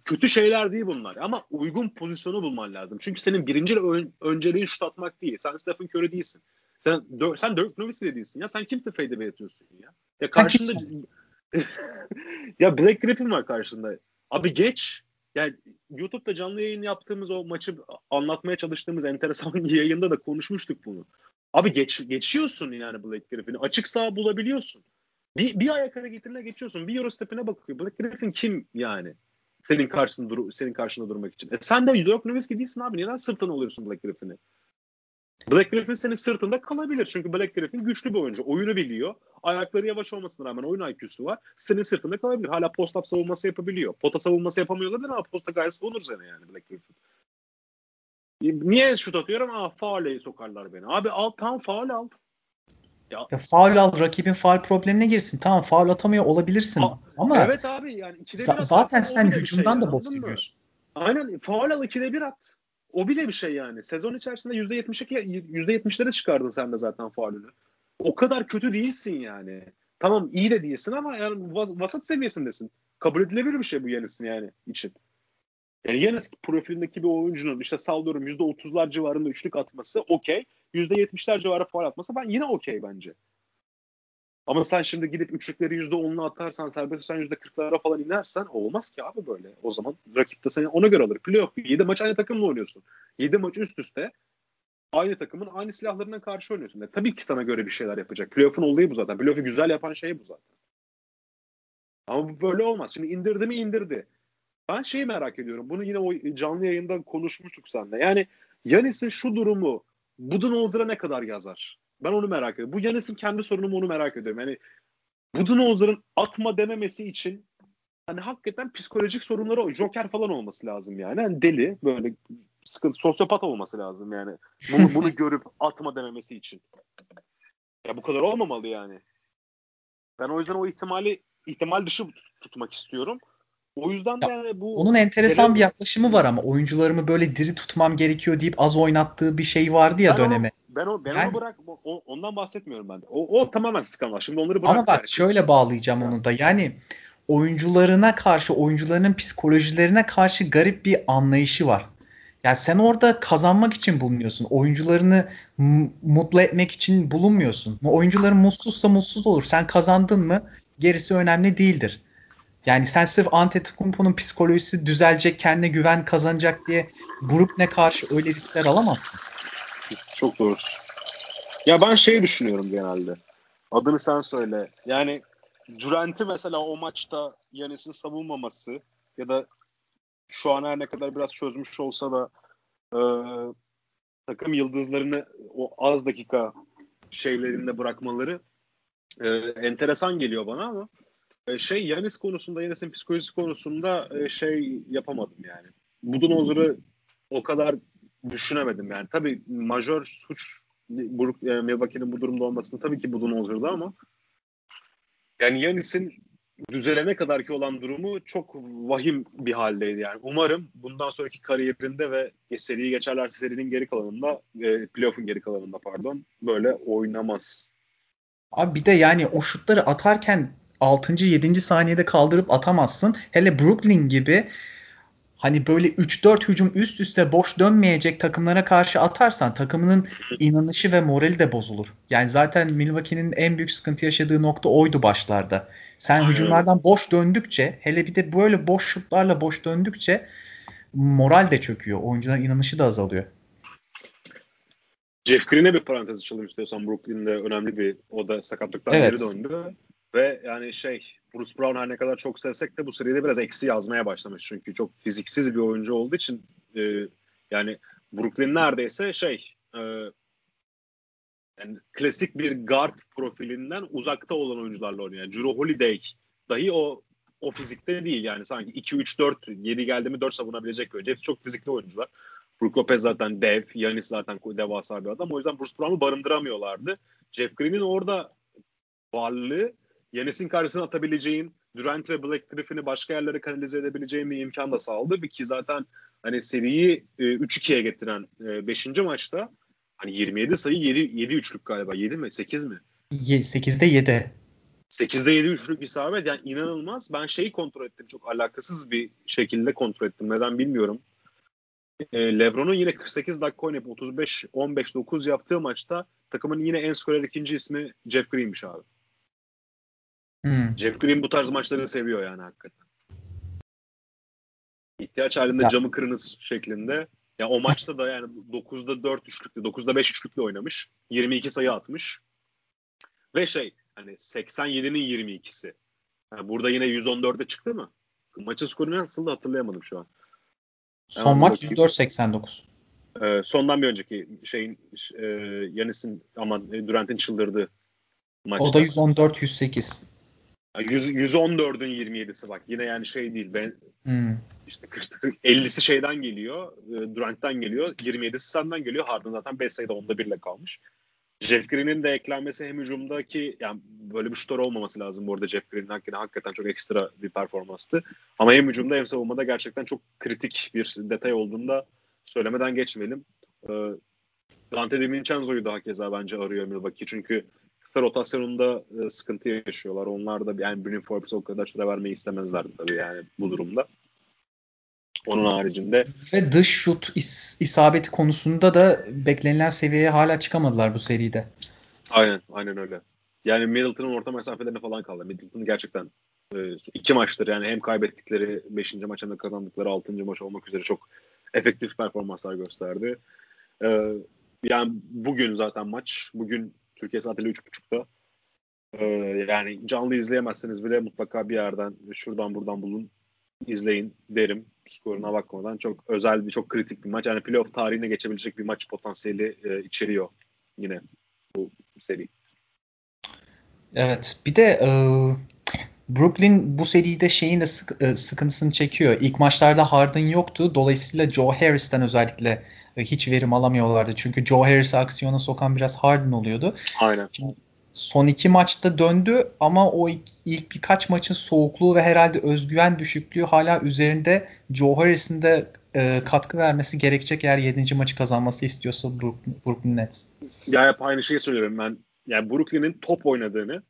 kötü şeyler değil bunlar ama uygun pozisyonu bulman lazım. Çünkü senin birinci ön, önceliğin şut atmak değil. Sen Stephen Curry değilsin. Sen, sen Dirk Nowitzki değilsin ya. Sen kimse fade'e atıyorsun ya. Ya karşında ya Black Griffin var karşında. Abi geç. Yani YouTube'da canlı yayın yaptığımız o maçı anlatmaya çalıştığımız enteresan yayında da konuşmuştuk bunu. Abi geç, geçiyorsun yani Black Griffin'i. Açık sağ bulabiliyorsun. Bir, bir ayak hareketine geçiyorsun. Bir Eurostep'ine bakıyor. Black Griffin kim yani? Senin karşısında senin karşında durmak için. E sen de Dirk Nowitzki değilsin abi. Neden sırtına oluyorsun Black Griffin'i? Black Griffin senin sırtında kalabilir. Çünkü Black Griffin güçlü bir oyuncu. Oyunu biliyor. Ayakları yavaş olmasına rağmen oyun IQ'su var. Senin sırtında kalabilir. Hala post-up savunması yapabiliyor. Pota savunması yapamıyor olabilir ama posta gayet savunur seni yani Black Griffin. Niye şut atıyorum? Aa faale sokarlar beni. Abi al tam faal al. Ya, ya faul al rakibin faul problemine girsin. Tamam faul atamıyor olabilirsin. A, ama Evet abi yani ikide bir zaten sen hücumdan şey, da boş. Aynen faul al ikide bir at. O bile bir şey yani. Sezon içerisinde %72 %70'lere çıkardın sen de zaten faulünü. O kadar kötü değilsin yani. Tamam iyi de değilsin ama yani vas- vasat seviyesindesin. Kabul edilebilir bir şey bu Yanis'in yani için. Yani Yanis profilindeki bir oyuncunun işte sallıyorum %30'lar civarında üçlük atması okey. %70'ler civarı faal atması ben yine okey bence. Ama sen şimdi gidip üçlükleri %10'una atarsan serbest sen %40'lara falan inersen olmaz ki abi böyle. O zaman rakip de seni ona göre alır. Playoff 7 maç aynı takımla oynuyorsun. 7 maç üst üste aynı takımın aynı silahlarına karşı oynuyorsun. E, tabii ki sana göre bir şeyler yapacak. Playoff'un olayı bu zaten. Playoff'u güzel yapan şey bu zaten. Ama bu böyle olmaz. Şimdi indirdi mi indirdi. Ben şeyi merak ediyorum. Bunu yine o canlı yayında konuşmuştuk seninle. Yani Yanis'in şu durumu Budenholzer'a ne kadar yazar? Ben onu merak ediyorum. Bu Yanis'in kendi sorunu mu onu merak ediyorum. Yani Budenholzer'ın atma dememesi için hani hakikaten psikolojik sorunları o. Joker falan olması lazım yani. yani deli böyle sıkıntı sosyopat olması lazım yani. Bunu, bunu görüp atma dememesi için. Ya bu kadar olmamalı yani. Ben o yüzden o ihtimali ihtimal dışı tutmak istiyorum. O yüzden de yani bu onun enteresan genel... bir yaklaşımı var ama oyuncularımı böyle diri tutmam gerekiyor deyip az oynattığı bir şey vardı ya ben dönemi. Onu, ben o ben yani... onu bırak o, ondan bahsetmiyorum ben. O, o tamamen skandal. Şimdi onları bırak. Ama bak yani. şöyle bağlayacağım onu da. Yani oyuncularına karşı, oyuncularının psikolojilerine karşı garip bir anlayışı var. Yani sen orada kazanmak için bulunuyorsun. Oyuncularını mutlu etmek için bulunmuyorsun. Oyuncuların mutsuzsa mutsuz olur. Sen kazandın mı gerisi önemli değildir. Yani sen sırf Antetokounmpo'nun psikolojisi düzelecek, kendine güven kazanacak diye Brooklyn'e karşı öyle riskler alamazsın. Çok doğru. Ya ben şey düşünüyorum genelde. Adını sen söyle. Yani Durant'i mesela o maçta Yanis'in savunmaması ya da şu an her ne kadar biraz çözmüş olsa da e, takım yıldızlarını o az dakika şeylerinde bırakmaları e, enteresan geliyor bana ama şey Yanis konusunda Yanis'in psikolojisi konusunda e, şey yapamadım yani. Budenholzer'ı o kadar düşünemedim yani. Tabii majör suç Brook, e, Milwaukee'nin bu durumda olmasını tabii ki Budenholzer'da ama yani Yanis'in düzelene kadar ki olan durumu çok vahim bir haldeydi yani. Umarım bundan sonraki kariyerinde ve seriyi geçerlerse serinin geri kalanında, e, playoff'un geri kalanında pardon, böyle oynamaz. Abi bir de yani o şutları atarken 6. 7. saniyede kaldırıp atamazsın. Hele Brooklyn gibi hani böyle 3-4 hücum üst üste boş dönmeyecek takımlara karşı atarsan takımının inanışı ve morali de bozulur. Yani zaten Milwaukee'nin en büyük sıkıntı yaşadığı nokta oydu başlarda. Sen Aynen. hücumlardan boş döndükçe hele bir de böyle boş şutlarla boş döndükçe moral de çöküyor. Oyuncuların inanışı da azalıyor. Jeff Green'e bir parantez açalım istiyorsan Brooklyn'de önemli bir o da sakatlıktan evet. geri döndü. Ve yani şey Bruce Brown her ne kadar çok sevsek de bu seride biraz eksi yazmaya başlamış. Çünkü çok fiziksiz bir oyuncu olduğu için e, yani Brooklyn neredeyse şey e, yani klasik bir guard profilinden uzakta olan oyuncularla oynuyor. Yani Drew Holiday dahi o o fizikte değil yani sanki 2 3 4 7 geldi mi 4 savunabilecek bir oyuncu. Hepsi çok fizikli oyuncular. Brook Lopez zaten dev, Yanis zaten devasa bir adam. O yüzden Bruce Brown'u barındıramıyorlardı. Jeff Green'in orada varlığı Yanis'in karşısına atabileceğin Durant ve Black Griffin'i başka yerlere kanalize edebileceğin bir imkan da sağladı. Ki zaten hani seriyi e, 3-2'ye getiren 5. E, maçta hani 27 sayı 7, 7 üçlük galiba. 7 mi? 8 mi? 8'de 7. 8'de 7 üçlük isabet yani inanılmaz. Ben şeyi kontrol ettim. Çok alakasız bir şekilde kontrol ettim. Neden bilmiyorum. E, Lebron'un yine 48 dakika oynayıp 35 15 9 yaptığı maçta takımın yine en skorer ikinci ismi Jeff Green'miş abi. Hmm. Jeff Green bu tarz maçları seviyor yani hakikaten. İhtiyaç halinde ya. camı kırınız şeklinde. Ya o maçta da yani 9'da 4 üçlükle, 9'da 5 üçlükle oynamış. 22 sayı atmış. Ve şey hani 87'nin 22'si. Yani burada yine 114'e çıktı mı? Maçın skorunu nasıl da hatırlayamadım şu an. Son yani maç 104-89. Ee, sondan bir önceki şeyin e, Yanis'in aman e, Durant'in çıldırdığı maçta. O da 114-108. 100, 114'ün 27'si bak. Yine yani şey değil. Ben hmm. işte 40, 50'si şeyden geliyor. E, Durant'tan geliyor. 27'si senden geliyor. Harden zaten 5 sayıda onda birle kalmış. Jeff Green'in de eklenmesi hem hücumdaki yani böyle bir şutör olmaması lazım bu arada Jeff Green'in hakikaten, hakikaten çok ekstra bir performanstı. Ama hem hücumda hem savunmada gerçekten çok kritik bir detay olduğunda söylemeden geçmeyelim. Ee, Dante DiVincenzo'yu da hakeza bence arıyor Milwaukee. Çünkü kısa rotasyonunda e, sıkıntı yaşıyorlar. Onlar da yani Bryn Forbes'e o kadar süre vermeyi istemezlerdi tabii yani bu durumda. Onun haricinde. Ve dış şut is- isabeti konusunda da beklenilen seviyeye hala çıkamadılar bu seride. Aynen, aynen öyle. Yani Middleton'ın orta mesafelerine falan kaldı. Middleton gerçekten e, iki maçtır yani hem kaybettikleri 5. maç hem de kazandıkları 6. maç olmak üzere çok efektif performanslar gösterdi. E, yani bugün zaten maç. Bugün Türkiye saatiyle 3.30'da. Ee, yani canlı izleyemezseniz bile mutlaka bir yerden şuradan buradan bulun izleyin derim skoruna bakmadan. Çok özel bir, çok kritik bir maç. Yani playoff tarihine geçebilecek bir maç potansiyeli e, içeriyor yine bu seri. Evet. Bir de e, Brooklyn bu seride şeyin de sık, e, sıkıntısını çekiyor. İlk maçlarda Harden yoktu. Dolayısıyla Joe Harris'ten özellikle e, hiç verim alamıyorlardı. Çünkü Joe Harris'i aksiyona sokan biraz Harden oluyordu. Aynen. Son iki maçta döndü ama o ilk, ilk birkaç maçın soğukluğu ve herhalde özgüven düşüklüğü hala üzerinde Joe Harris'in de e, katkı vermesi gerekecek eğer 7. maçı kazanması istiyorsa Brooklyn, Brooklyn Nets. Ya hep aynı şeyi söylüyorum ben. Yani Brooklyn'in top oynadığını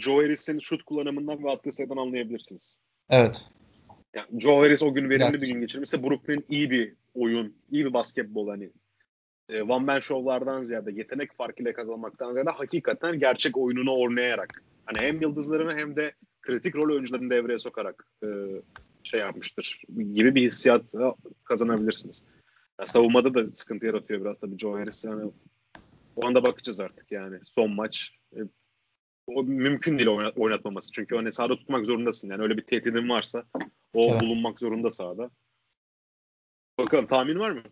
Joe Harris'in şut kullanımından ve attığı sayıdan anlayabilirsiniz. Evet. Yani Joe Harris o gün verimli bir gün geçirmişse Brooklyn iyi bir oyun, iyi bir basketbol hani e, one man show'lardan ziyade yetenek farkıyla kazanmaktan ziyade hakikaten gerçek oyununu oynayarak hani hem yıldızlarını hem de kritik rol oyuncularını devreye sokarak e, şey yapmıştır gibi bir hissiyat kazanabilirsiniz. Yani savunmada da sıkıntı yaratıyor biraz tabii Joe Harris. Yani o anda bakacağız artık yani. Son maç e, o mümkün değil oynatmaması. Çünkü hani sahada tutmak zorundasın. Yani öyle bir tehdidin varsa o evet. bulunmak zorunda sahada. Bakalım tahmin var mı?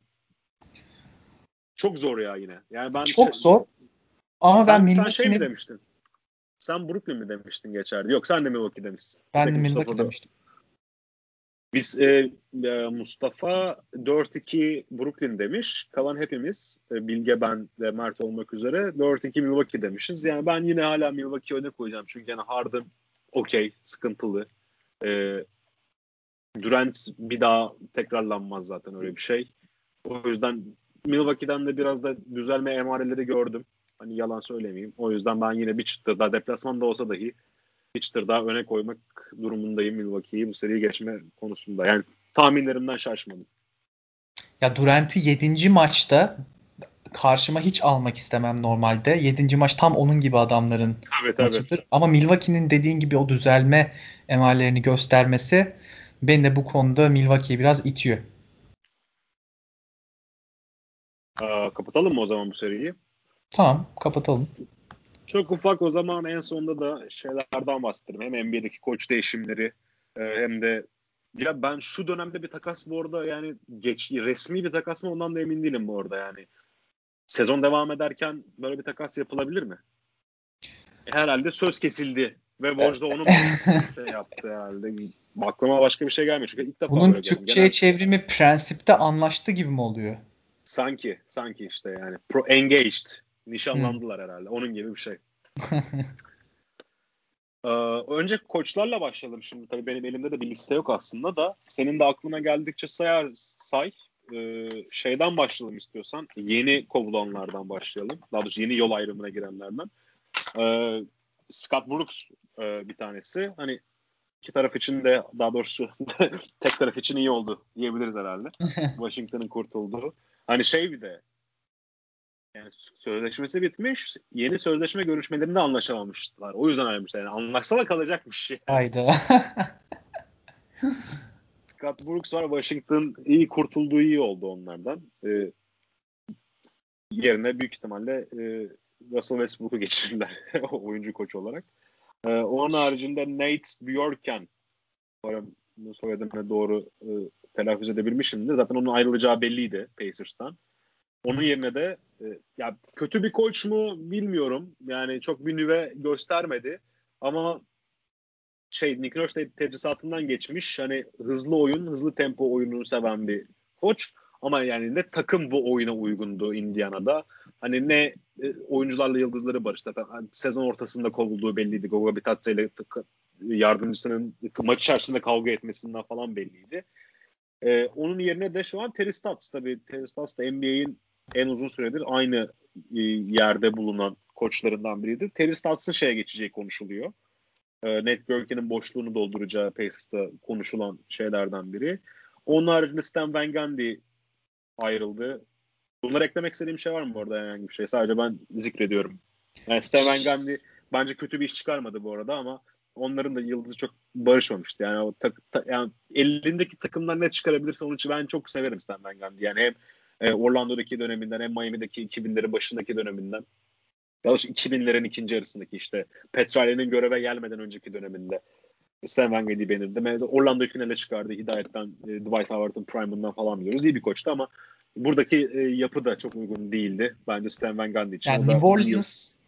Çok zor ya yine. Yani ben çok şey, zor. Ama sen, ben Milwaukee'nin... Sen şey mi demiştin? Sen Brooklyn mi demiştin geçerdi? Yok sen de Milwaukee demiştin. Ben de Milwaukee demiştim. Biz e, e Mustafa 4-2 Brooklyn demiş. Kalan hepimiz e, Bilge ben ve Mert olmak üzere 4-2 Milwaukee demişiz. Yani ben yine hala Milwaukee öne koyacağım. Çünkü yani Harden okey sıkıntılı. E, Durant bir daha tekrarlanmaz zaten öyle bir şey. O yüzden Milwaukee'den de biraz da düzelme emareleri gördüm. Hani yalan söylemeyeyim. O yüzden ben yine bir çıtır daha deplasmanda olsa dahi çıtır daha öne koymak durumundayım Milwaukee'yi bu seriyi geçme konusunda. Yani tahminlerimden şaşmadım. Ya Durant'i 7. maçta karşıma hiç almak istemem normalde. 7. maç tam onun gibi adamların evet, maçıdır. Evet. Ama Milwaukee'nin dediğin gibi o düzelme emarelerini göstermesi beni de bu konuda Milwaukee'ye biraz itiyor. Aa, kapatalım mı o zaman bu seriyi? Tamam kapatalım. Çok ufak o zaman en sonunda da şeylerden bahsederim. Hem NBA'deki koç değişimleri e, hem de ya ben şu dönemde bir takas bu arada yani geç resmi bir takas mı ondan da emin değilim bu arada yani. Sezon devam ederken böyle bir takas yapılabilir mi? Herhalde söz kesildi ve Woj da onu şey yaptı herhalde. Aklıma başka bir şey gelmiyor çünkü ilk defa Bunun Türkçe'ye Genel... çevrimi prensipte anlaştı gibi mi oluyor? Sanki, sanki işte yani. Pro engaged. Nişanlandılar herhalde. Onun gibi bir şey. ee, önce koçlarla başlayalım şimdi. Tabii benim elimde de bir liste yok aslında da. Senin de aklına geldikçe sayar, say. Ee, şeyden başlayalım istiyorsan. Yeni kovulanlardan başlayalım. Daha doğrusu yeni yol ayrımına girenlerden. Ee, Scott Brooks e, bir tanesi. Hani iki taraf için de daha doğrusu tek taraf için iyi oldu diyebiliriz herhalde. Washington'ın kurtulduğu. Hani şey bir de yani sözleşmesi bitmiş. Yeni sözleşme görüşmelerinde anlaşamamışlar. O yüzden ayrılmışlar. Yani anlaşsa da kalacakmış. Hayda. Scott Brooks var. Washington iyi kurtulduğu iyi oldu onlardan. Ee, yerine büyük ihtimalle e, Russell Westbrook'u geçirirler oyuncu koç olarak. Ee, onun haricinde Nate Bjorken umarım soyadını doğru e, telaffuz edebilmişimdir. Zaten onun ayrılacağı belliydi Pacers'tan. Onun yerine de e, ya kötü bir koç mu bilmiyorum. Yani çok bir nüve göstermedi. Ama şey Nick Nurse tedrisatından geçmiş. Hani hızlı oyun, hızlı tempo oyununu seven bir koç. Ama yani ne takım bu oyuna uygundu Indiana'da. Hani ne e, oyuncularla yıldızları barıştı. Hani sezon ortasında kovulduğu belliydi. Goga Bitadze ile yardımcısının maç içerisinde kavga etmesinden falan belliydi. Ee, onun yerine de şu an Terry Stotts tabii. Terry Stotts da NBA'in en uzun süredir aynı e, yerde bulunan koçlarından biriydi. Terry Stotts'ın şeye geçeceği konuşuluyor. E, Ned Bjorken'in boşluğunu dolduracağı Pacers'ta konuşulan şeylerden biri. Onun haricinde Stan Van Gundy ayrıldı. Bunları eklemek istediğim şey var mı bu arada herhangi bir şey? Sadece ben zikrediyorum. Yani Stan Van Gundy bence kötü bir iş çıkarmadı bu arada ama onların da yıldızı çok barışmamıştı. Yani o tak, ta, yani elindeki takımlar ne çıkarabilirse onun için ben çok severim Stan Van Gundy. Yani hem e, Orlando'daki döneminden hem Miami'deki 2000'lerin başındaki döneminden. Daha doğrusu 2000'lerin ikinci yarısındaki işte Petrali'nin göreve gelmeden önceki döneminde Stan Van Gundy. Mesela Orlando'yu finale çıkardı. Hidayet'ten, e, Dwight Howard'ın prime'ından falan biliyoruz. İyi bir koçtu ama buradaki e, yapı da çok uygun değildi. Bence Stan Van Gundy için. Yani New Orleans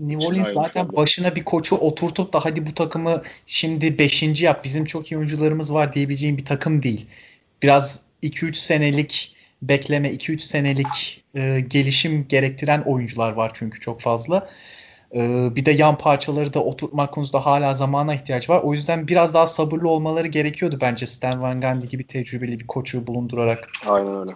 New Orleans zaten oldu. başına bir koçu oturtup da hadi bu takımı şimdi 5. yap bizim çok iyi oyuncularımız var diyebileceğim bir takım değil. Biraz 2-3 senelik bekleme 2-3 senelik e, gelişim gerektiren oyuncular var çünkü çok fazla. E, bir de yan parçaları da oturtmak konusunda hala zamana ihtiyaç var. O yüzden biraz daha sabırlı olmaları gerekiyordu bence Stan Van Gundy gibi tecrübeli bir koçu bulundurarak. Aynen öyle.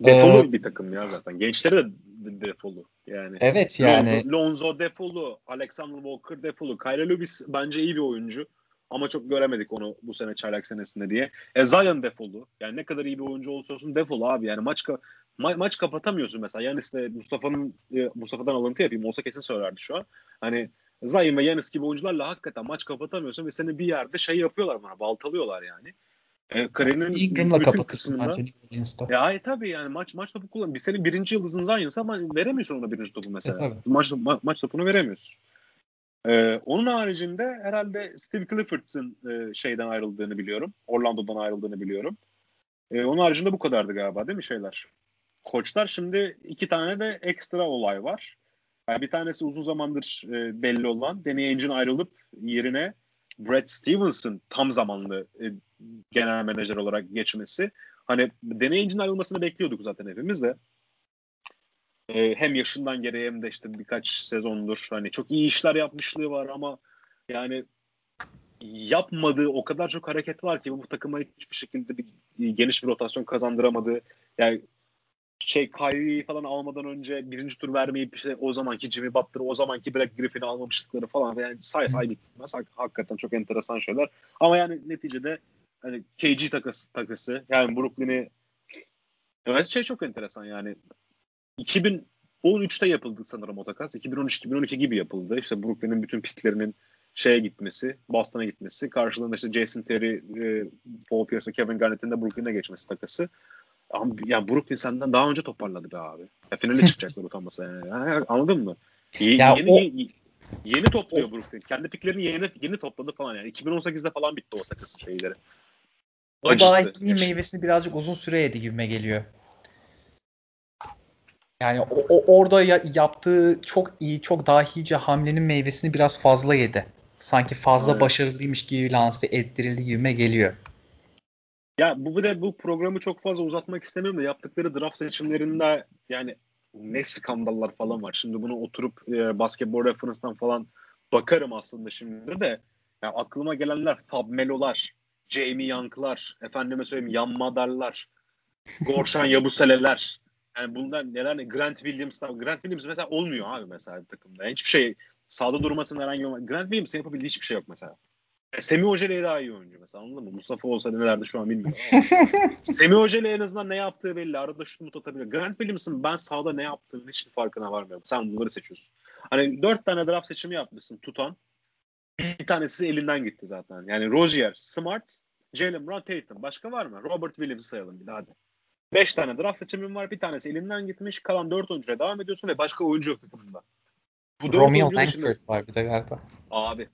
Defolu ee, bir takım ya zaten. Gençleri de defolu. Yani. Evet yani. Lonzo, Lonzo defolu, Alexander Walker defolu. Kyrie Lewis bence iyi bir oyuncu. Ama çok göremedik onu bu sene çaylak senesinde diye. E Zion defolu. Yani ne kadar iyi bir oyuncu olursa olsun defolu abi. Yani maç ka- ma- maç kapatamıyorsun mesela. Yani işte Mustafa'nın e, Mustafa'dan alıntı yapayım. Olsa kesin söylerdi şu an. Hani Zion ve Yanis gibi oyuncularla hakikaten maç kapatamıyorsun ve seni bir yerde şey yapıyorlar bana baltalıyorlar yani. E, kariyerinin Ingram'la kapatırsın Ya hayır tabii yani maç maç topu kullan. Bir senin birinci yıldızın Zion'sa ama veremiyorsun ona birinci topu mesela. E, maç, ma- maç topunu veremiyorsun. Ee, onun haricinde herhalde Steve Clifford'ın e, şeyden ayrıldığını biliyorum. Orlando'dan ayrıldığını biliyorum. E, onun haricinde bu kadardı galiba değil mi şeyler? Koçlar şimdi iki tane de ekstra olay var. Yani bir tanesi uzun zamandır e, belli olan Danny Ainge'in ayrılıp yerine Brad Stevens'ın tam zamanlı e, genel menajer olarak geçmesi. Hani Danny Ainge'in ayrılmasını bekliyorduk zaten hepimiz de. E, hem yaşından gereği hem de işte birkaç sezondur hani çok iyi işler yapmışlığı var ama yani yapmadığı o kadar çok hareket var ki bu takıma hiçbir şekilde bir geniş bir rotasyon kazandıramadı. Yani şey Kyrie'yi falan almadan önce birinci tur vermeyip işte o zamanki Jimmy Butler'ı o zamanki Black Griffin'i almamışlıkları falan yani say say bitmez. Hakikaten çok enteresan şeyler. Ama yani neticede hani KG takası, takası yani Brooklyn'i evet şey çok enteresan yani 2013'te yapıldı sanırım o takas. 2013-2012 gibi yapıldı. İşte Brooklyn'in bütün piklerinin şeye gitmesi, Boston'a gitmesi, karşılığında işte Jason Terry, e, Paul Pierce ve Kevin Garnett'in de Brooklyn'e geçmesi takası. Ama yani Brooklyn senden daha önce toparladı be abi. Ya finale çıkacaklar utanmasa yani. yani. Anladın mı? Ye, ya yeni, o, yeni, yeni topluyor Brooklyn. Kendi piklerini yeni, yeni topladı falan yani. 2018'de falan bitti o takasın şeyleri. O dahiliğin meyvesini birazcık uzun süre yedi gibime geliyor. Yani o, o orada ya, yaptığı çok iyi, çok dahice hamlenin meyvesini biraz fazla yedi. Sanki fazla evet. başarılıymış gibi lanse ettirildi gibime geliyor. Ya bu de bu programı çok fazla uzatmak istemiyorum da yaptıkları draft seçimlerinde yani ne skandallar falan var. Şimdi bunu oturup e, basketbol referance'dan falan bakarım aslında şimdi de. Ya aklıma gelenler Fab Melo'lar, Jamie Young'lar, efendime söyleyeyim Yan Madar'lar, Gorşan Yabusele'ler. Yani bunlar neler ne? Grant Williams'lar. Grant Williams mesela olmuyor abi mesela takımda. Yani hiçbir şey sağda durmasın herhangi bir Grant Williams'ın yapabildiği hiçbir şey yok mesela. Semih Hoca'yla daha iyi oyuncu mesela anladın mı? Mustafa olsa nelerde şu an bilmiyorum. Semih Hoca'yla en azından ne yaptığı belli. Arada şut mut atabilir. Grant Williams'ın ben sahada ne yaptığının hiçbir farkına varmıyorum. Sen bunları seçiyorsun. Hani dört tane draft seçimi yapmışsın tutan. Bir tanesi elinden gitti zaten. Yani Rozier, Smart, Jalen Brown, Tatum. Başka var mı? Robert Williams'ı sayalım bir de hadi. Beş tane draft seçimin var. Bir tanesi elinden gitmiş. Kalan dört oyuncuya devam ediyorsun ve başka oyuncu yok takımında. Bu Romeo Langford var bir de galiba. Abi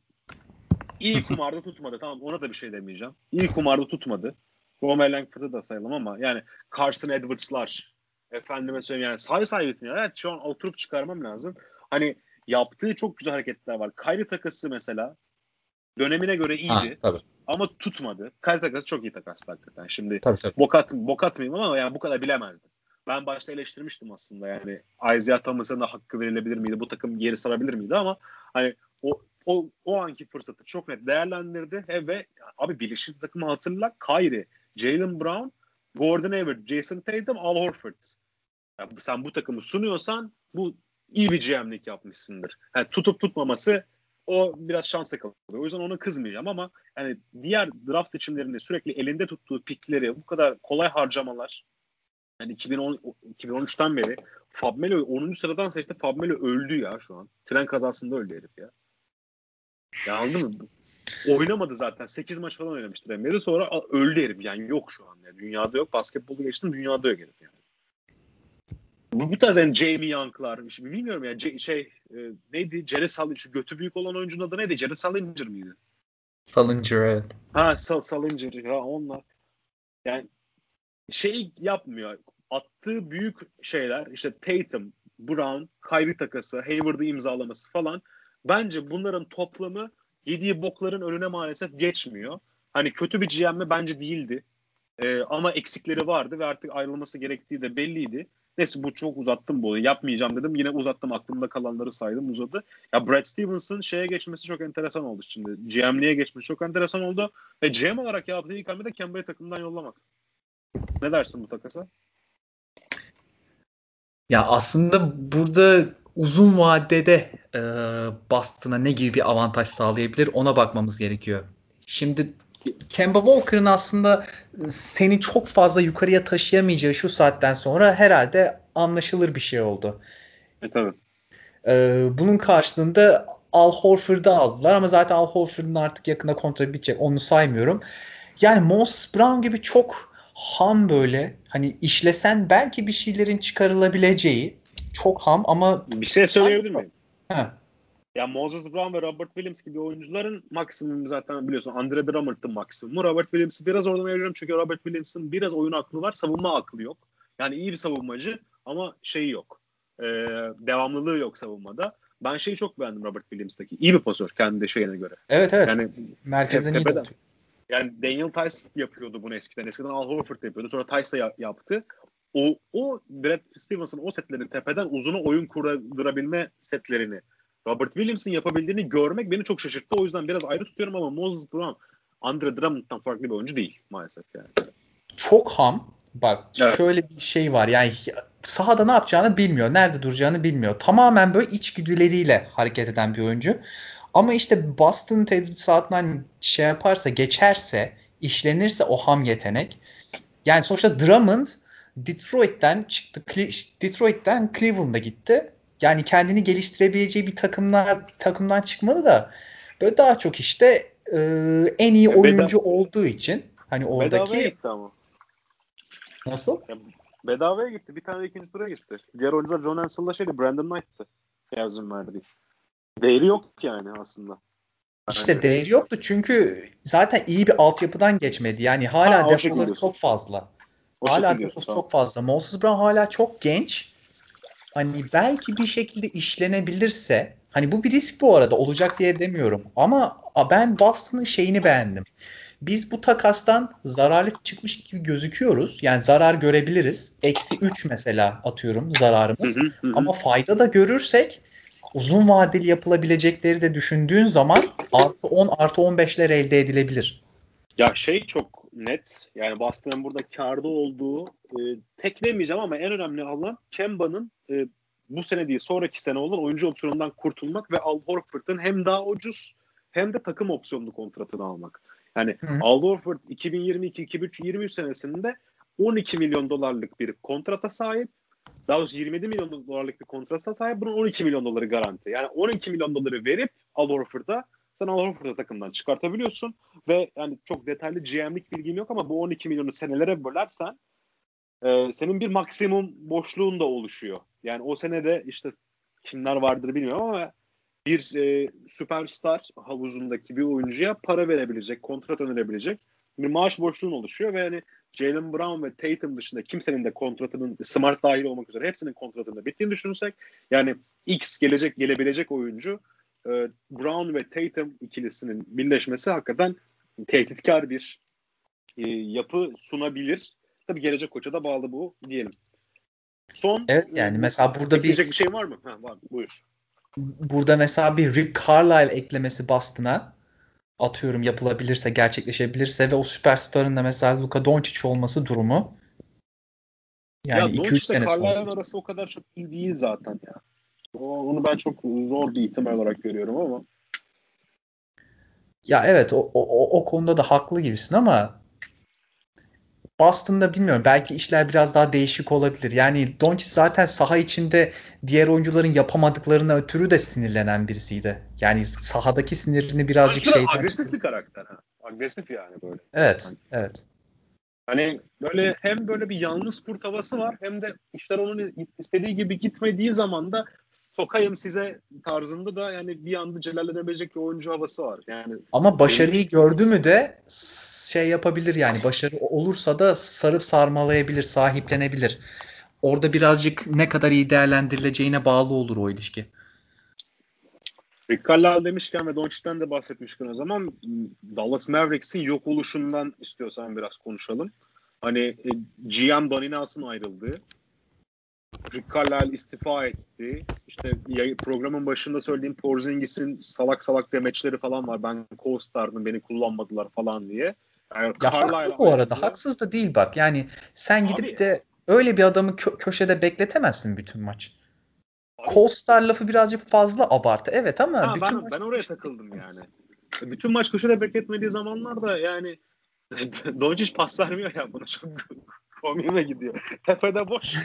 İyi kumarda tutmadı. Tamam ona da bir şey demeyeceğim. İyi kumarda tutmadı. Romeo Langford'u da sayalım ama yani Carson Edwards'lar efendime söyleyeyim yani say say bitmiyor. Evet şu an oturup çıkarmam lazım. Hani yaptığı çok güzel hareketler var. Kyrie takası mesela dönemine göre iyiydi. Ha, tabii. Ama tutmadı. Kyrie takası çok iyi takastı hakikaten. Şimdi tabii, tabii. bokat bokat mıyım ama yani bu kadar bilemezdim. Ben başta eleştirmiştim aslında yani Isaiah Thomas'a da hakkı verilebilir miydi? Bu takım geri sarabilir miydi ama hani o o, o anki fırsatı çok net değerlendirdi. He, ve abi bilişim takımı hatırla Kyrie, Jalen Brown, Gordon Hayward, Jason Tatum, Al Horford. Yani sen bu takımı sunuyorsan bu iyi bir GM'lik yapmışsındır. Yani tutup tutmaması o biraz şansa kalıyor. O yüzden ona kızmayacağım ama yani diğer draft seçimlerinde sürekli elinde tuttuğu pikleri bu kadar kolay harcamalar yani 2010 2013'ten beri Fabmelo 10. sıradan seçti. Fabmelo öldü ya şu an. Tren kazasında öldü herif ya. Ya anladın mı? Oynamadı zaten. 8 maç falan oynamıştır NBA'de. Sonra öldü herif. Yani yok şu an. Yani dünyada yok. Basketbolu geçtim. Dünyada yok herif yani. Bu, bu tarz yani Jamie Young'lar. Bilmiyorum ya. C- şey e, neydi? Jared Salinger. Şu götü büyük olan oyuncunun adı neydi? Jared Salinger miydi? Salinger evet. Ha Sal Salinger. Ya onlar. Yani şey yapmıyor. Attığı büyük şeyler işte Tatum, Brown, Kyrie takası, Hayward'ı imzalaması falan Bence bunların toplamı yediği bokların önüne maalesef geçmiyor. Hani kötü bir GM mi bence değildi. Ee, ama eksikleri vardı ve artık ayrılması gerektiği de belliydi. Neyse bu çok uzattım bu. Yapmayacağım dedim. Yine uzattım. Aklımda kalanları saydım uzadı. Ya Brad Stevens'ın şeye geçmesi çok enteresan oldu şimdi. GM'liğe geçmesi çok enteresan oldu. Ve GM olarak yaptığı ilk hamle de Kemba'yı takımdan yollamak. Ne dersin bu takasa? Ya aslında burada uzun vadede e, Boston'a ne gibi bir avantaj sağlayabilir ona bakmamız gerekiyor. Şimdi Kemba Walker'ın aslında seni çok fazla yukarıya taşıyamayacağı şu saatten sonra herhalde anlaşılır bir şey oldu. E tabii. E, bunun karşılığında Al Horford'u aldılar ama zaten Al Horford'un artık yakında kontratı bitecek. Onu saymıyorum. Yani Moses Brown gibi çok ham böyle hani işlesen belki bir şeylerin çıkarılabileceği çok ham ama bir şey söyleyebilir miyim? He. Ya Moses Brown ve Robert Williams gibi oyuncuların maksimumu zaten biliyorsun. Andre Drummond'ın maksimumu. Robert Williams'ı biraz oradan ayırıyorum çünkü Robert Williams'ın biraz oyun aklı var, savunma aklı yok. Yani iyi bir savunmacı ama şeyi yok. Ee, devamlılığı yok savunmada. Ben şeyi çok beğendim Robert Williams'taki. İyi bir pasör kendi şeyine göre. Evet evet. Yani merkezden iyi yani Daniel Tice yapıyordu bunu eskiden. Eskiden Al Horford yapıyordu. Sonra Tice de yaptı. O, o Brad Stevens'ın o setlerini tepeden uzuna oyun kurabilme setlerini Robert Williams'ın yapabildiğini görmek beni çok şaşırttı. O yüzden biraz ayrı tutuyorum ama Moses Brown Andre Drummond'dan farklı bir oyuncu değil maalesef yani. Çok ham. Bak evet. şöyle bir şey var. Yani sahada ne yapacağını bilmiyor. Nerede duracağını bilmiyor. Tamamen böyle içgüdüleriyle hareket eden bir oyuncu. Ama işte Boston tedrisatından şey yaparsa, geçerse, işlenirse o ham yetenek. Yani sonuçta Drummond Detroit'ten çıktı. Detroit'ten Cleveland'a gitti. Yani kendini geliştirebileceği bir takımlar takımdan çıkmadı da böyle daha çok işte e, en iyi oyuncu Beda- olduğu için hani oradaki Bedavaya gitti ama. Nasıl? Ya, bedavaya gitti. Bir tane ikinci tura gitti. Diğer oyuncular John Ansell'la şeydi Brandon Knight'tı. Yazın verdi. Değeri yok yani aslında. İşte değeri yoktu çünkü zaten iyi bir altyapıdan geçmedi. Yani hala ha, defoları çok fazla. O hala defosu çok fazla. Moses Brown hala çok genç. Hani belki bir şekilde işlenebilirse hani bu bir risk bu arada olacak diye demiyorum. Ama ben Boston'ın şeyini beğendim. Biz bu takastan zararlı çıkmış gibi gözüküyoruz. Yani zarar görebiliriz. Eksi 3 mesela atıyorum zararımız. Ama fayda da görürsek uzun vadeli yapılabilecekleri de düşündüğün zaman artı 10 artı 15'ler elde edilebilir. Ya şey çok net yani Boston'ın burada karda olduğu e, tek demeyeceğim ama en önemli alan Kemba'nın e, bu sene değil sonraki sene olan oyuncu opsiyonundan kurtulmak ve Al Horford'un hem daha ucuz hem de takım opsiyonlu kontratını almak. Yani Hı. Al Horford 2022-2023 senesinde 12 milyon dolarlık bir kontrata sahip daha doğrusu 27 milyon dolarlık bir kontrata sahip. Bunun 12 milyon doları garanti. Yani 12 milyon doları verip Al Horford'a sen Al Horford'u takımdan çıkartabiliyorsun ve yani çok detaylı GM'lik bilgim yok ama bu 12 milyonu senelere bölersen e, senin bir maksimum boşluğun da oluşuyor. Yani o senede işte kimler vardır bilmiyorum ama bir e, süperstar havuzundaki bir oyuncuya para verebilecek, kontrat önerebilecek bir maaş boşluğun oluşuyor ve yani Jalen Brown ve Tatum dışında kimsenin de kontratının Smart dahil olmak üzere hepsinin kontratında bittiğini düşünürsek yani X gelecek gelebilecek oyuncu e, Brown ve Tatum ikilisinin birleşmesi hakikaten tehditkar bir e, yapı sunabilir. Tabi gelecek koça da bağlı bu diyelim. Son Evet yani e, mesela burada bir bir şey var mı? Ha, var. Buyur. Burada mesela bir Rick Carlisle eklemesi Boston'a atıyorum yapılabilirse, gerçekleşebilirse ve o süperstarın da mesela Luka Doncic olması durumu yani 2-3 sene sonra. arası o kadar çok iyi değil zaten ya. Onu ben çok zor bir ihtimal olarak görüyorum ama. Ya evet o, o, o konuda da haklı gibisin ama Boston'da bilmiyorum. Belki işler biraz daha değişik olabilir. Yani Doncic zaten saha içinde diğer oyuncuların yapamadıklarına ötürü de sinirlenen birisiydi. Yani sahadaki sinirini birazcık şey agresif bir karakter ha. Agresif yani böyle. Evet, yani. evet. Hani böyle hem böyle bir yalnız kurt havası var hem de işler onun istediği gibi gitmediği zaman da sokayım size tarzında da yani bir anda celallenebilecek bir oyuncu havası var. Yani Ama başarıyı gördü mü de şey yapabilir yani başarı olursa da sarıp sarmalayabilir, sahiplenebilir. Orada birazcık ne kadar iyi değerlendirileceğine bağlı olur o ilişki. Rick Carlisle demişken ve Doncic'ten de bahsetmişken o zaman Dallas Mavericks'in yok oluşundan istiyorsan biraz konuşalım. Hani e, GM Donnie ayrıldığı, Rick Carlisle istifa etti. İşte programın başında söylediğim Porzingis'in salak salak demeçleri falan var. Ben co-stardım beni kullanmadılar falan diye. Yani ya haklı bu arada. Diye. Haksız da değil bak. Yani sen gidip Abi, de öyle bir adamı kö- köşede bekletemezsin bütün maç. Co-star lafı birazcık fazla abartı. Evet ama ha, bütün ben, ben oraya takıldım yani. Bütün maç köşede bekletmediği zamanlarda yani Doncic pas vermiyor ya buna çok komiğime gidiyor. Tepede boş.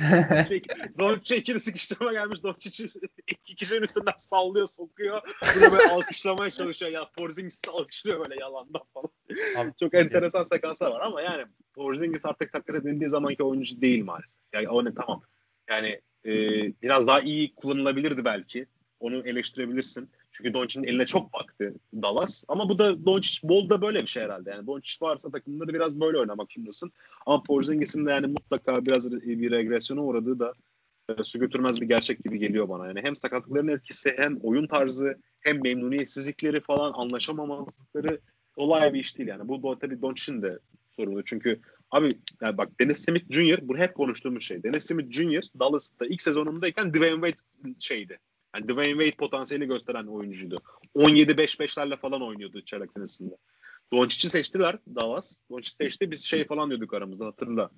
Doncic ikili sıkıştırma gelmiş. Doncic iki kişinin üstünden sallıyor, sokuyor. Bunu böyle alkışlamaya çalışıyor. Ya Porzingis alkışlıyor böyle yalandan falan. Abi, çok enteresan sekanslar var ama yani Porzingis artık taklit edildiği zamanki oyuncu değil maalesef. Yani o ne tamam. Yani e, biraz daha iyi kullanılabilirdi belki. Onu eleştirebilirsin. Çünkü Doncic'in eline çok baktı Dallas. Ama bu da Doncic bol da böyle bir şey herhalde. Yani Doncic varsa takımda da biraz böyle oynamak zorundasın. Ama Porzingis'in de yani mutlaka biraz bir regresyona uğradığı da e, su götürmez bir gerçek gibi geliyor bana. Yani hem sakatlıkların etkisi hem oyun tarzı hem memnuniyetsizlikleri falan anlaşamamazlıkları olay bir iş değil yani. Bu, bu tabii Doncic'in de sorunu. Çünkü abi yani bak Dennis Smith Jr. bu hep konuştuğumuz şey. Dennis Smith Jr. Dallas'ta ilk sezonundayken Dwayne Wade şeydi. Yani Dwayne Wade potansiyeli gösteren oyuncuydu. 17-5-5'lerle falan oynuyordu çeyrek senesinde. Doncic'i seçtiler Dallas. Doncic seçti. Biz şey falan diyorduk aramızda hatırla.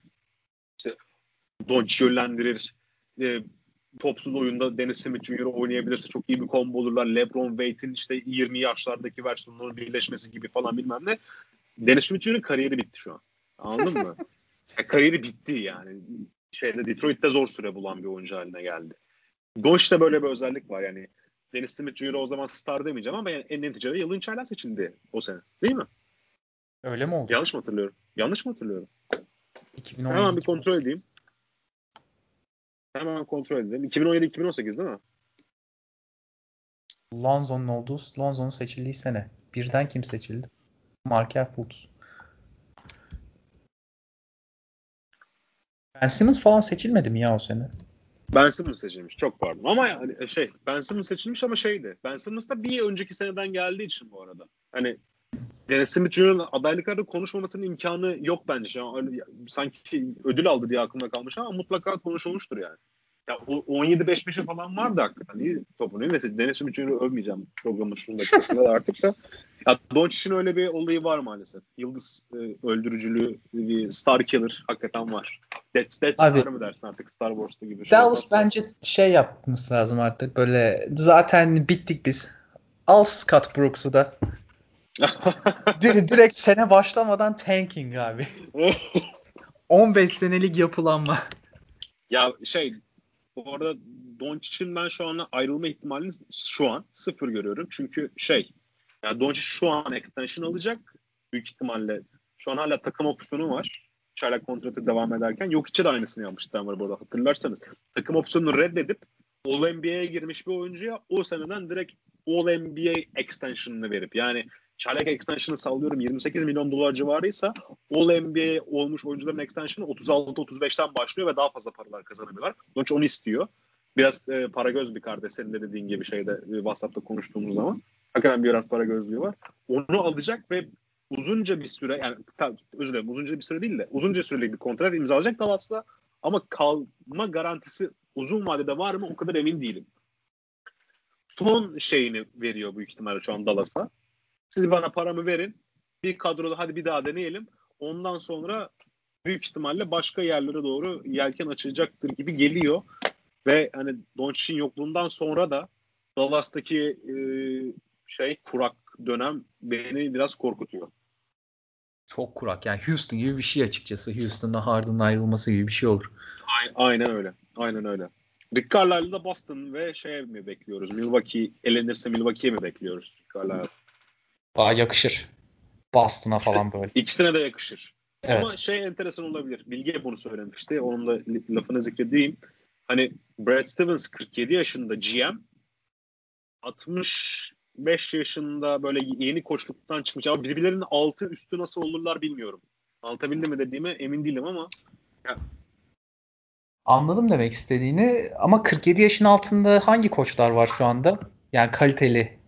İşte Doncic yönlendirir. E, topsuz oyunda Dennis Smith Jr. oynayabilirse çok iyi bir combo olurlar. LeBron Wade'in işte 20 yaşlardaki versiyonların birleşmesi gibi falan bilmem ne. Dennis Smith Jr.'ın kariyeri bitti şu an. Anladın mı? Kariyeri bitti yani. Şeyde Detroit'te zor süre bulan bir oyuncu haline geldi. Doş'ta böyle bir özellik var yani. Dennis Smith Jr. o zaman star demeyeceğim ama yani en neticede yılın çaylar seçildi o sene. Değil mi? Öyle mi oldu? Yanlış mı hatırlıyorum? Yanlış mı hatırlıyorum? 2017, Hemen bir kontrol edeyim. Hemen kontrol edelim. 2017-2018 değil mi? Lonzo'nun olduğu, Lonzo'nun seçildiği sene. Birden kim seçildi? Markel Fultz. Ben Simmons falan seçilmedi mi ya o sene? Ben Simmons seçilmiş. Çok pardon. Ama yani e, şey Ben Simmons seçilmiş ama şeydi. Ben Simmons da bir önceki seneden geldiği için bu arada. Hani Dennis Smith Jr.'ın adaylıklarda konuşmamasının imkanı yok bence. Öyle, sanki ödül aldı diye aklımda kalmış ama mutlaka konuşulmuştur yani. Ya 17-5-5'e falan vardı hakikaten. İyi topunu. Dennis Smith Jr.'ı övmeyeceğim programın şunu dakikasında artık da. Ya Doncic'in öyle bir olayı var maalesef. Yıldız e, öldürücülüğü, bir star killer hakikaten var. Dead, Dead Abi, Star mı dersin artık Star Wars'ta gibi. Şey Dallas şey bence şey yapması lazım artık böyle zaten bittik biz. Al Scott Brooks'u da. direkt sene başlamadan tanking abi. 15 senelik yapılanma. Ya şey bu arada Doncic'in ben şu anda ayrılma ihtimalini şu an sıfır görüyorum. Çünkü şey yani Doncic şu an extension alacak. Büyük ihtimalle şu an hala takım opsiyonu var çaylak kontratı devam ederken yok içi de aynısını yapmıştı Denver burada hatırlarsanız. Takım opsiyonunu reddedip All NBA'ye girmiş bir oyuncuya o seneden direkt All NBA extension'ını verip yani çaylak extension'ı sallıyorum 28 milyon dolar civarıysa All NBA olmuş oyuncuların extension'ı 36-35'ten başlıyor ve daha fazla paralar kazanabiliyorlar. Doncic onu istiyor. Biraz e, para göz bir kardeş senin de dediğin gibi şeyde e, WhatsApp'ta konuştuğumuz zaman. Hakikaten bir para gözlüğü var. Onu alacak ve uzunca bir süre yani tabii, özür dilerim uzunca bir süre değil de uzunca süreli bir kontrat imzalayacak Dallas'la ama kalma garantisi uzun vadede var mı o kadar emin değilim. Son şeyini veriyor büyük ihtimalle şu an Dallas'a. Siz bana paramı verin. Bir kadroda hadi bir daha deneyelim. Ondan sonra büyük ihtimalle başka yerlere doğru yelken açılacaktır gibi geliyor. Ve hani Doncic'in yokluğundan sonra da Dallas'taki e, şey kurak dönem beni biraz korkutuyor. Çok kurak. Yani Houston gibi bir şey açıkçası. Houston'da Harden'ın ayrılması gibi bir şey olur. Aynen öyle. Aynen öyle. Rick Carlisle'da Boston ve şey mi bekliyoruz? Milwaukee elenirse Milwaukee'ye mi bekliyoruz Rick Carlisle? Daha yakışır. Boston'a falan böyle. İkisine de yakışır. Evet. Ama şey enteresan olabilir. Bilge bunu söylemişti. Onun da lafını zikredeyim. Hani Brad Stevens 47 yaşında GM 60 5 yaşında böyle yeni koçluktan çıkmış ama birbirlerinin altı üstü nasıl olurlar bilmiyorum. Anlatabildim mi dediğime emin değilim ama ya. Anladım demek istediğini ama 47 yaşın altında hangi koçlar var şu anda? Yani kaliteli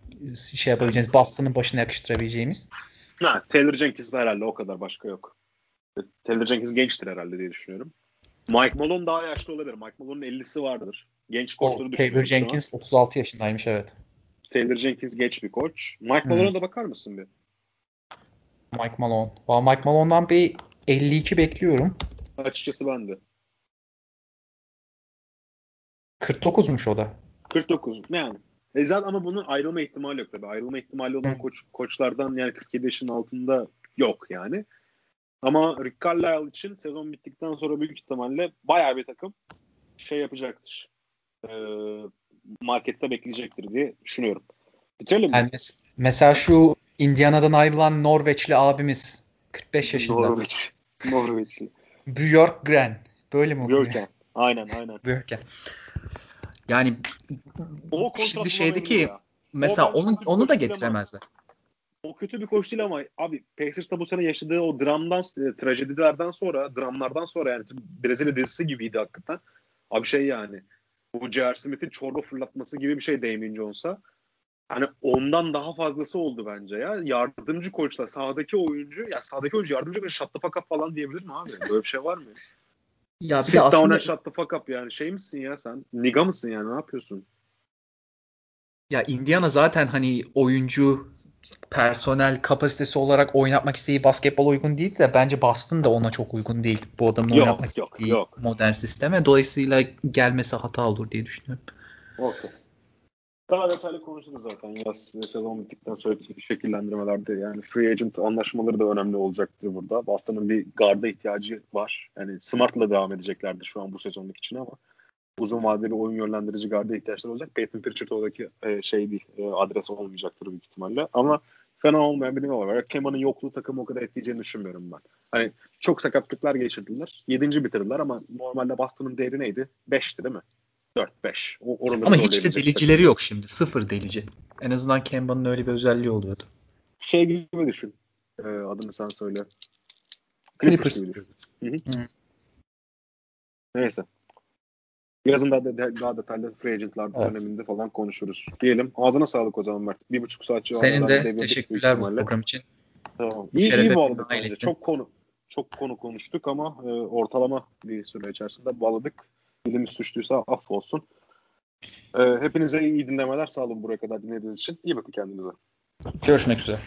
şey yapabileceğimiz, Boston'ın başına yakıştırabileceğimiz. Ha, Taylor Jenkins herhalde o kadar başka yok. Taylor Jenkins gençtir herhalde diye düşünüyorum. Mike Malone daha yaşlı olabilir. Mike Malone'un 50'si vardır. Genç koçları Taylor Jenkins 36 yaşındaymış evet. Taylor Jenkins geç bir koç. Mike Malone'a da bakar mısın bir? Mike Malone. Valla Mike Malone'dan bir 52 bekliyorum. Açıkçası ben de. 49'muş o da. 49 yani. E zaten ama bunun ayrılma ihtimali yok tabii. Ayrılma ihtimali olan koç, koçlardan yani 47 yaşın altında yok yani. Ama Rick Carlisle için sezon bittikten sonra büyük ihtimalle bayağı bir takım şey yapacaktır. Ee, markette bekleyecektir diye düşünüyorum. Bitirelim mi? Yani mes- mesela şu Indiana'dan ayrılan Norveçli abimiz 45 yaşında. Norveç. Norveçli. Björkgren. Böyle mi okunuyor? Björken. Aynen aynen. Björken. Yani O şimdi kontrat şeydi bulamıyor ki ya. mesela O bence onu da değil ama- getiremezler. O kötü bir koç değil ama abi Pacers'ta bu sene yaşadığı o dramdan, e, trajedilerden sonra, dramlardan sonra yani Brezilya dizisi gibiydi hakikaten. Abi şey yani bu J.R. Smith'in çorba fırlatması gibi bir şey Damien Jones'a. Hani ondan daha fazlası oldu bence ya. Yardımcı koçla sahadaki oyuncu, ya sahadaki oyuncu yardımcı koç shut the fuck up falan diyebilir mi abi? Böyle bir şey var mı? Ya bir Sit de down aslında and shut the fuck up yani. Şey misin ya sen? Niga mısın yani? Ne yapıyorsun? ya Indiana zaten hani oyuncu personel kapasitesi olarak oynatmak istediği basketbol uygun değil de bence Boston da ona çok uygun değil. Bu adamın Yok, oynatmak yok, istediği yok. modern sisteme. Dolayısıyla gelmesi hata olur diye düşünüyorum. Okey. Daha detaylı konuşuruz zaten yaz sezon bittikten sonra şekillendirmelerde yani free agent anlaşmaları da önemli olacaktır burada. Boston'ın bir garda ihtiyacı var. Yani Smart'la devam edeceklerdir şu an bu sezonluk için ama uzun vadeli bir oyun yönlendirici garda ihtiyaçları olacak. Peyton Pritchard oradaki e, şey değil, e, adres olmayacaktır büyük ihtimalle. Ama fena olmayan bir numara var. Kema'nın yokluğu takımı o kadar etkileyeceğini düşünmüyorum ben. Hani çok sakatlıklar geçirdiler. Yedinci bitirdiler ama normalde Boston'ın değeri neydi? Beşti değil mi? 4-5. O, Ama hiç de delicileri takım. yok şimdi. Sıfır delici. En azından Kemba'nın öyle bir özelliği oluyordu. Şey gibi düşün. Ee, adını sen söyle. Clippers. Clippers gibi düşün. Hı hı. Hı. Neyse. Yazın daha, de, daha detaylı free agentlar Evet. döneminde falan konuşuruz. Diyelim. Ağzına sağlık o zaman Mert. Bir buçuk saat Senin civarında de devirdik büyük teşekkürler bu program için. Tamam. İyi, şerefe iyi bağladık bence. Çok konu çok konu konuştuk ama e, ortalama bir süre içerisinde bağladık. Dilimiz suçluysa affolsun. E, hepinize iyi dinlemeler. Sağ olun buraya kadar dinlediğiniz için. İyi bakın kendinize. Görüşmek üzere.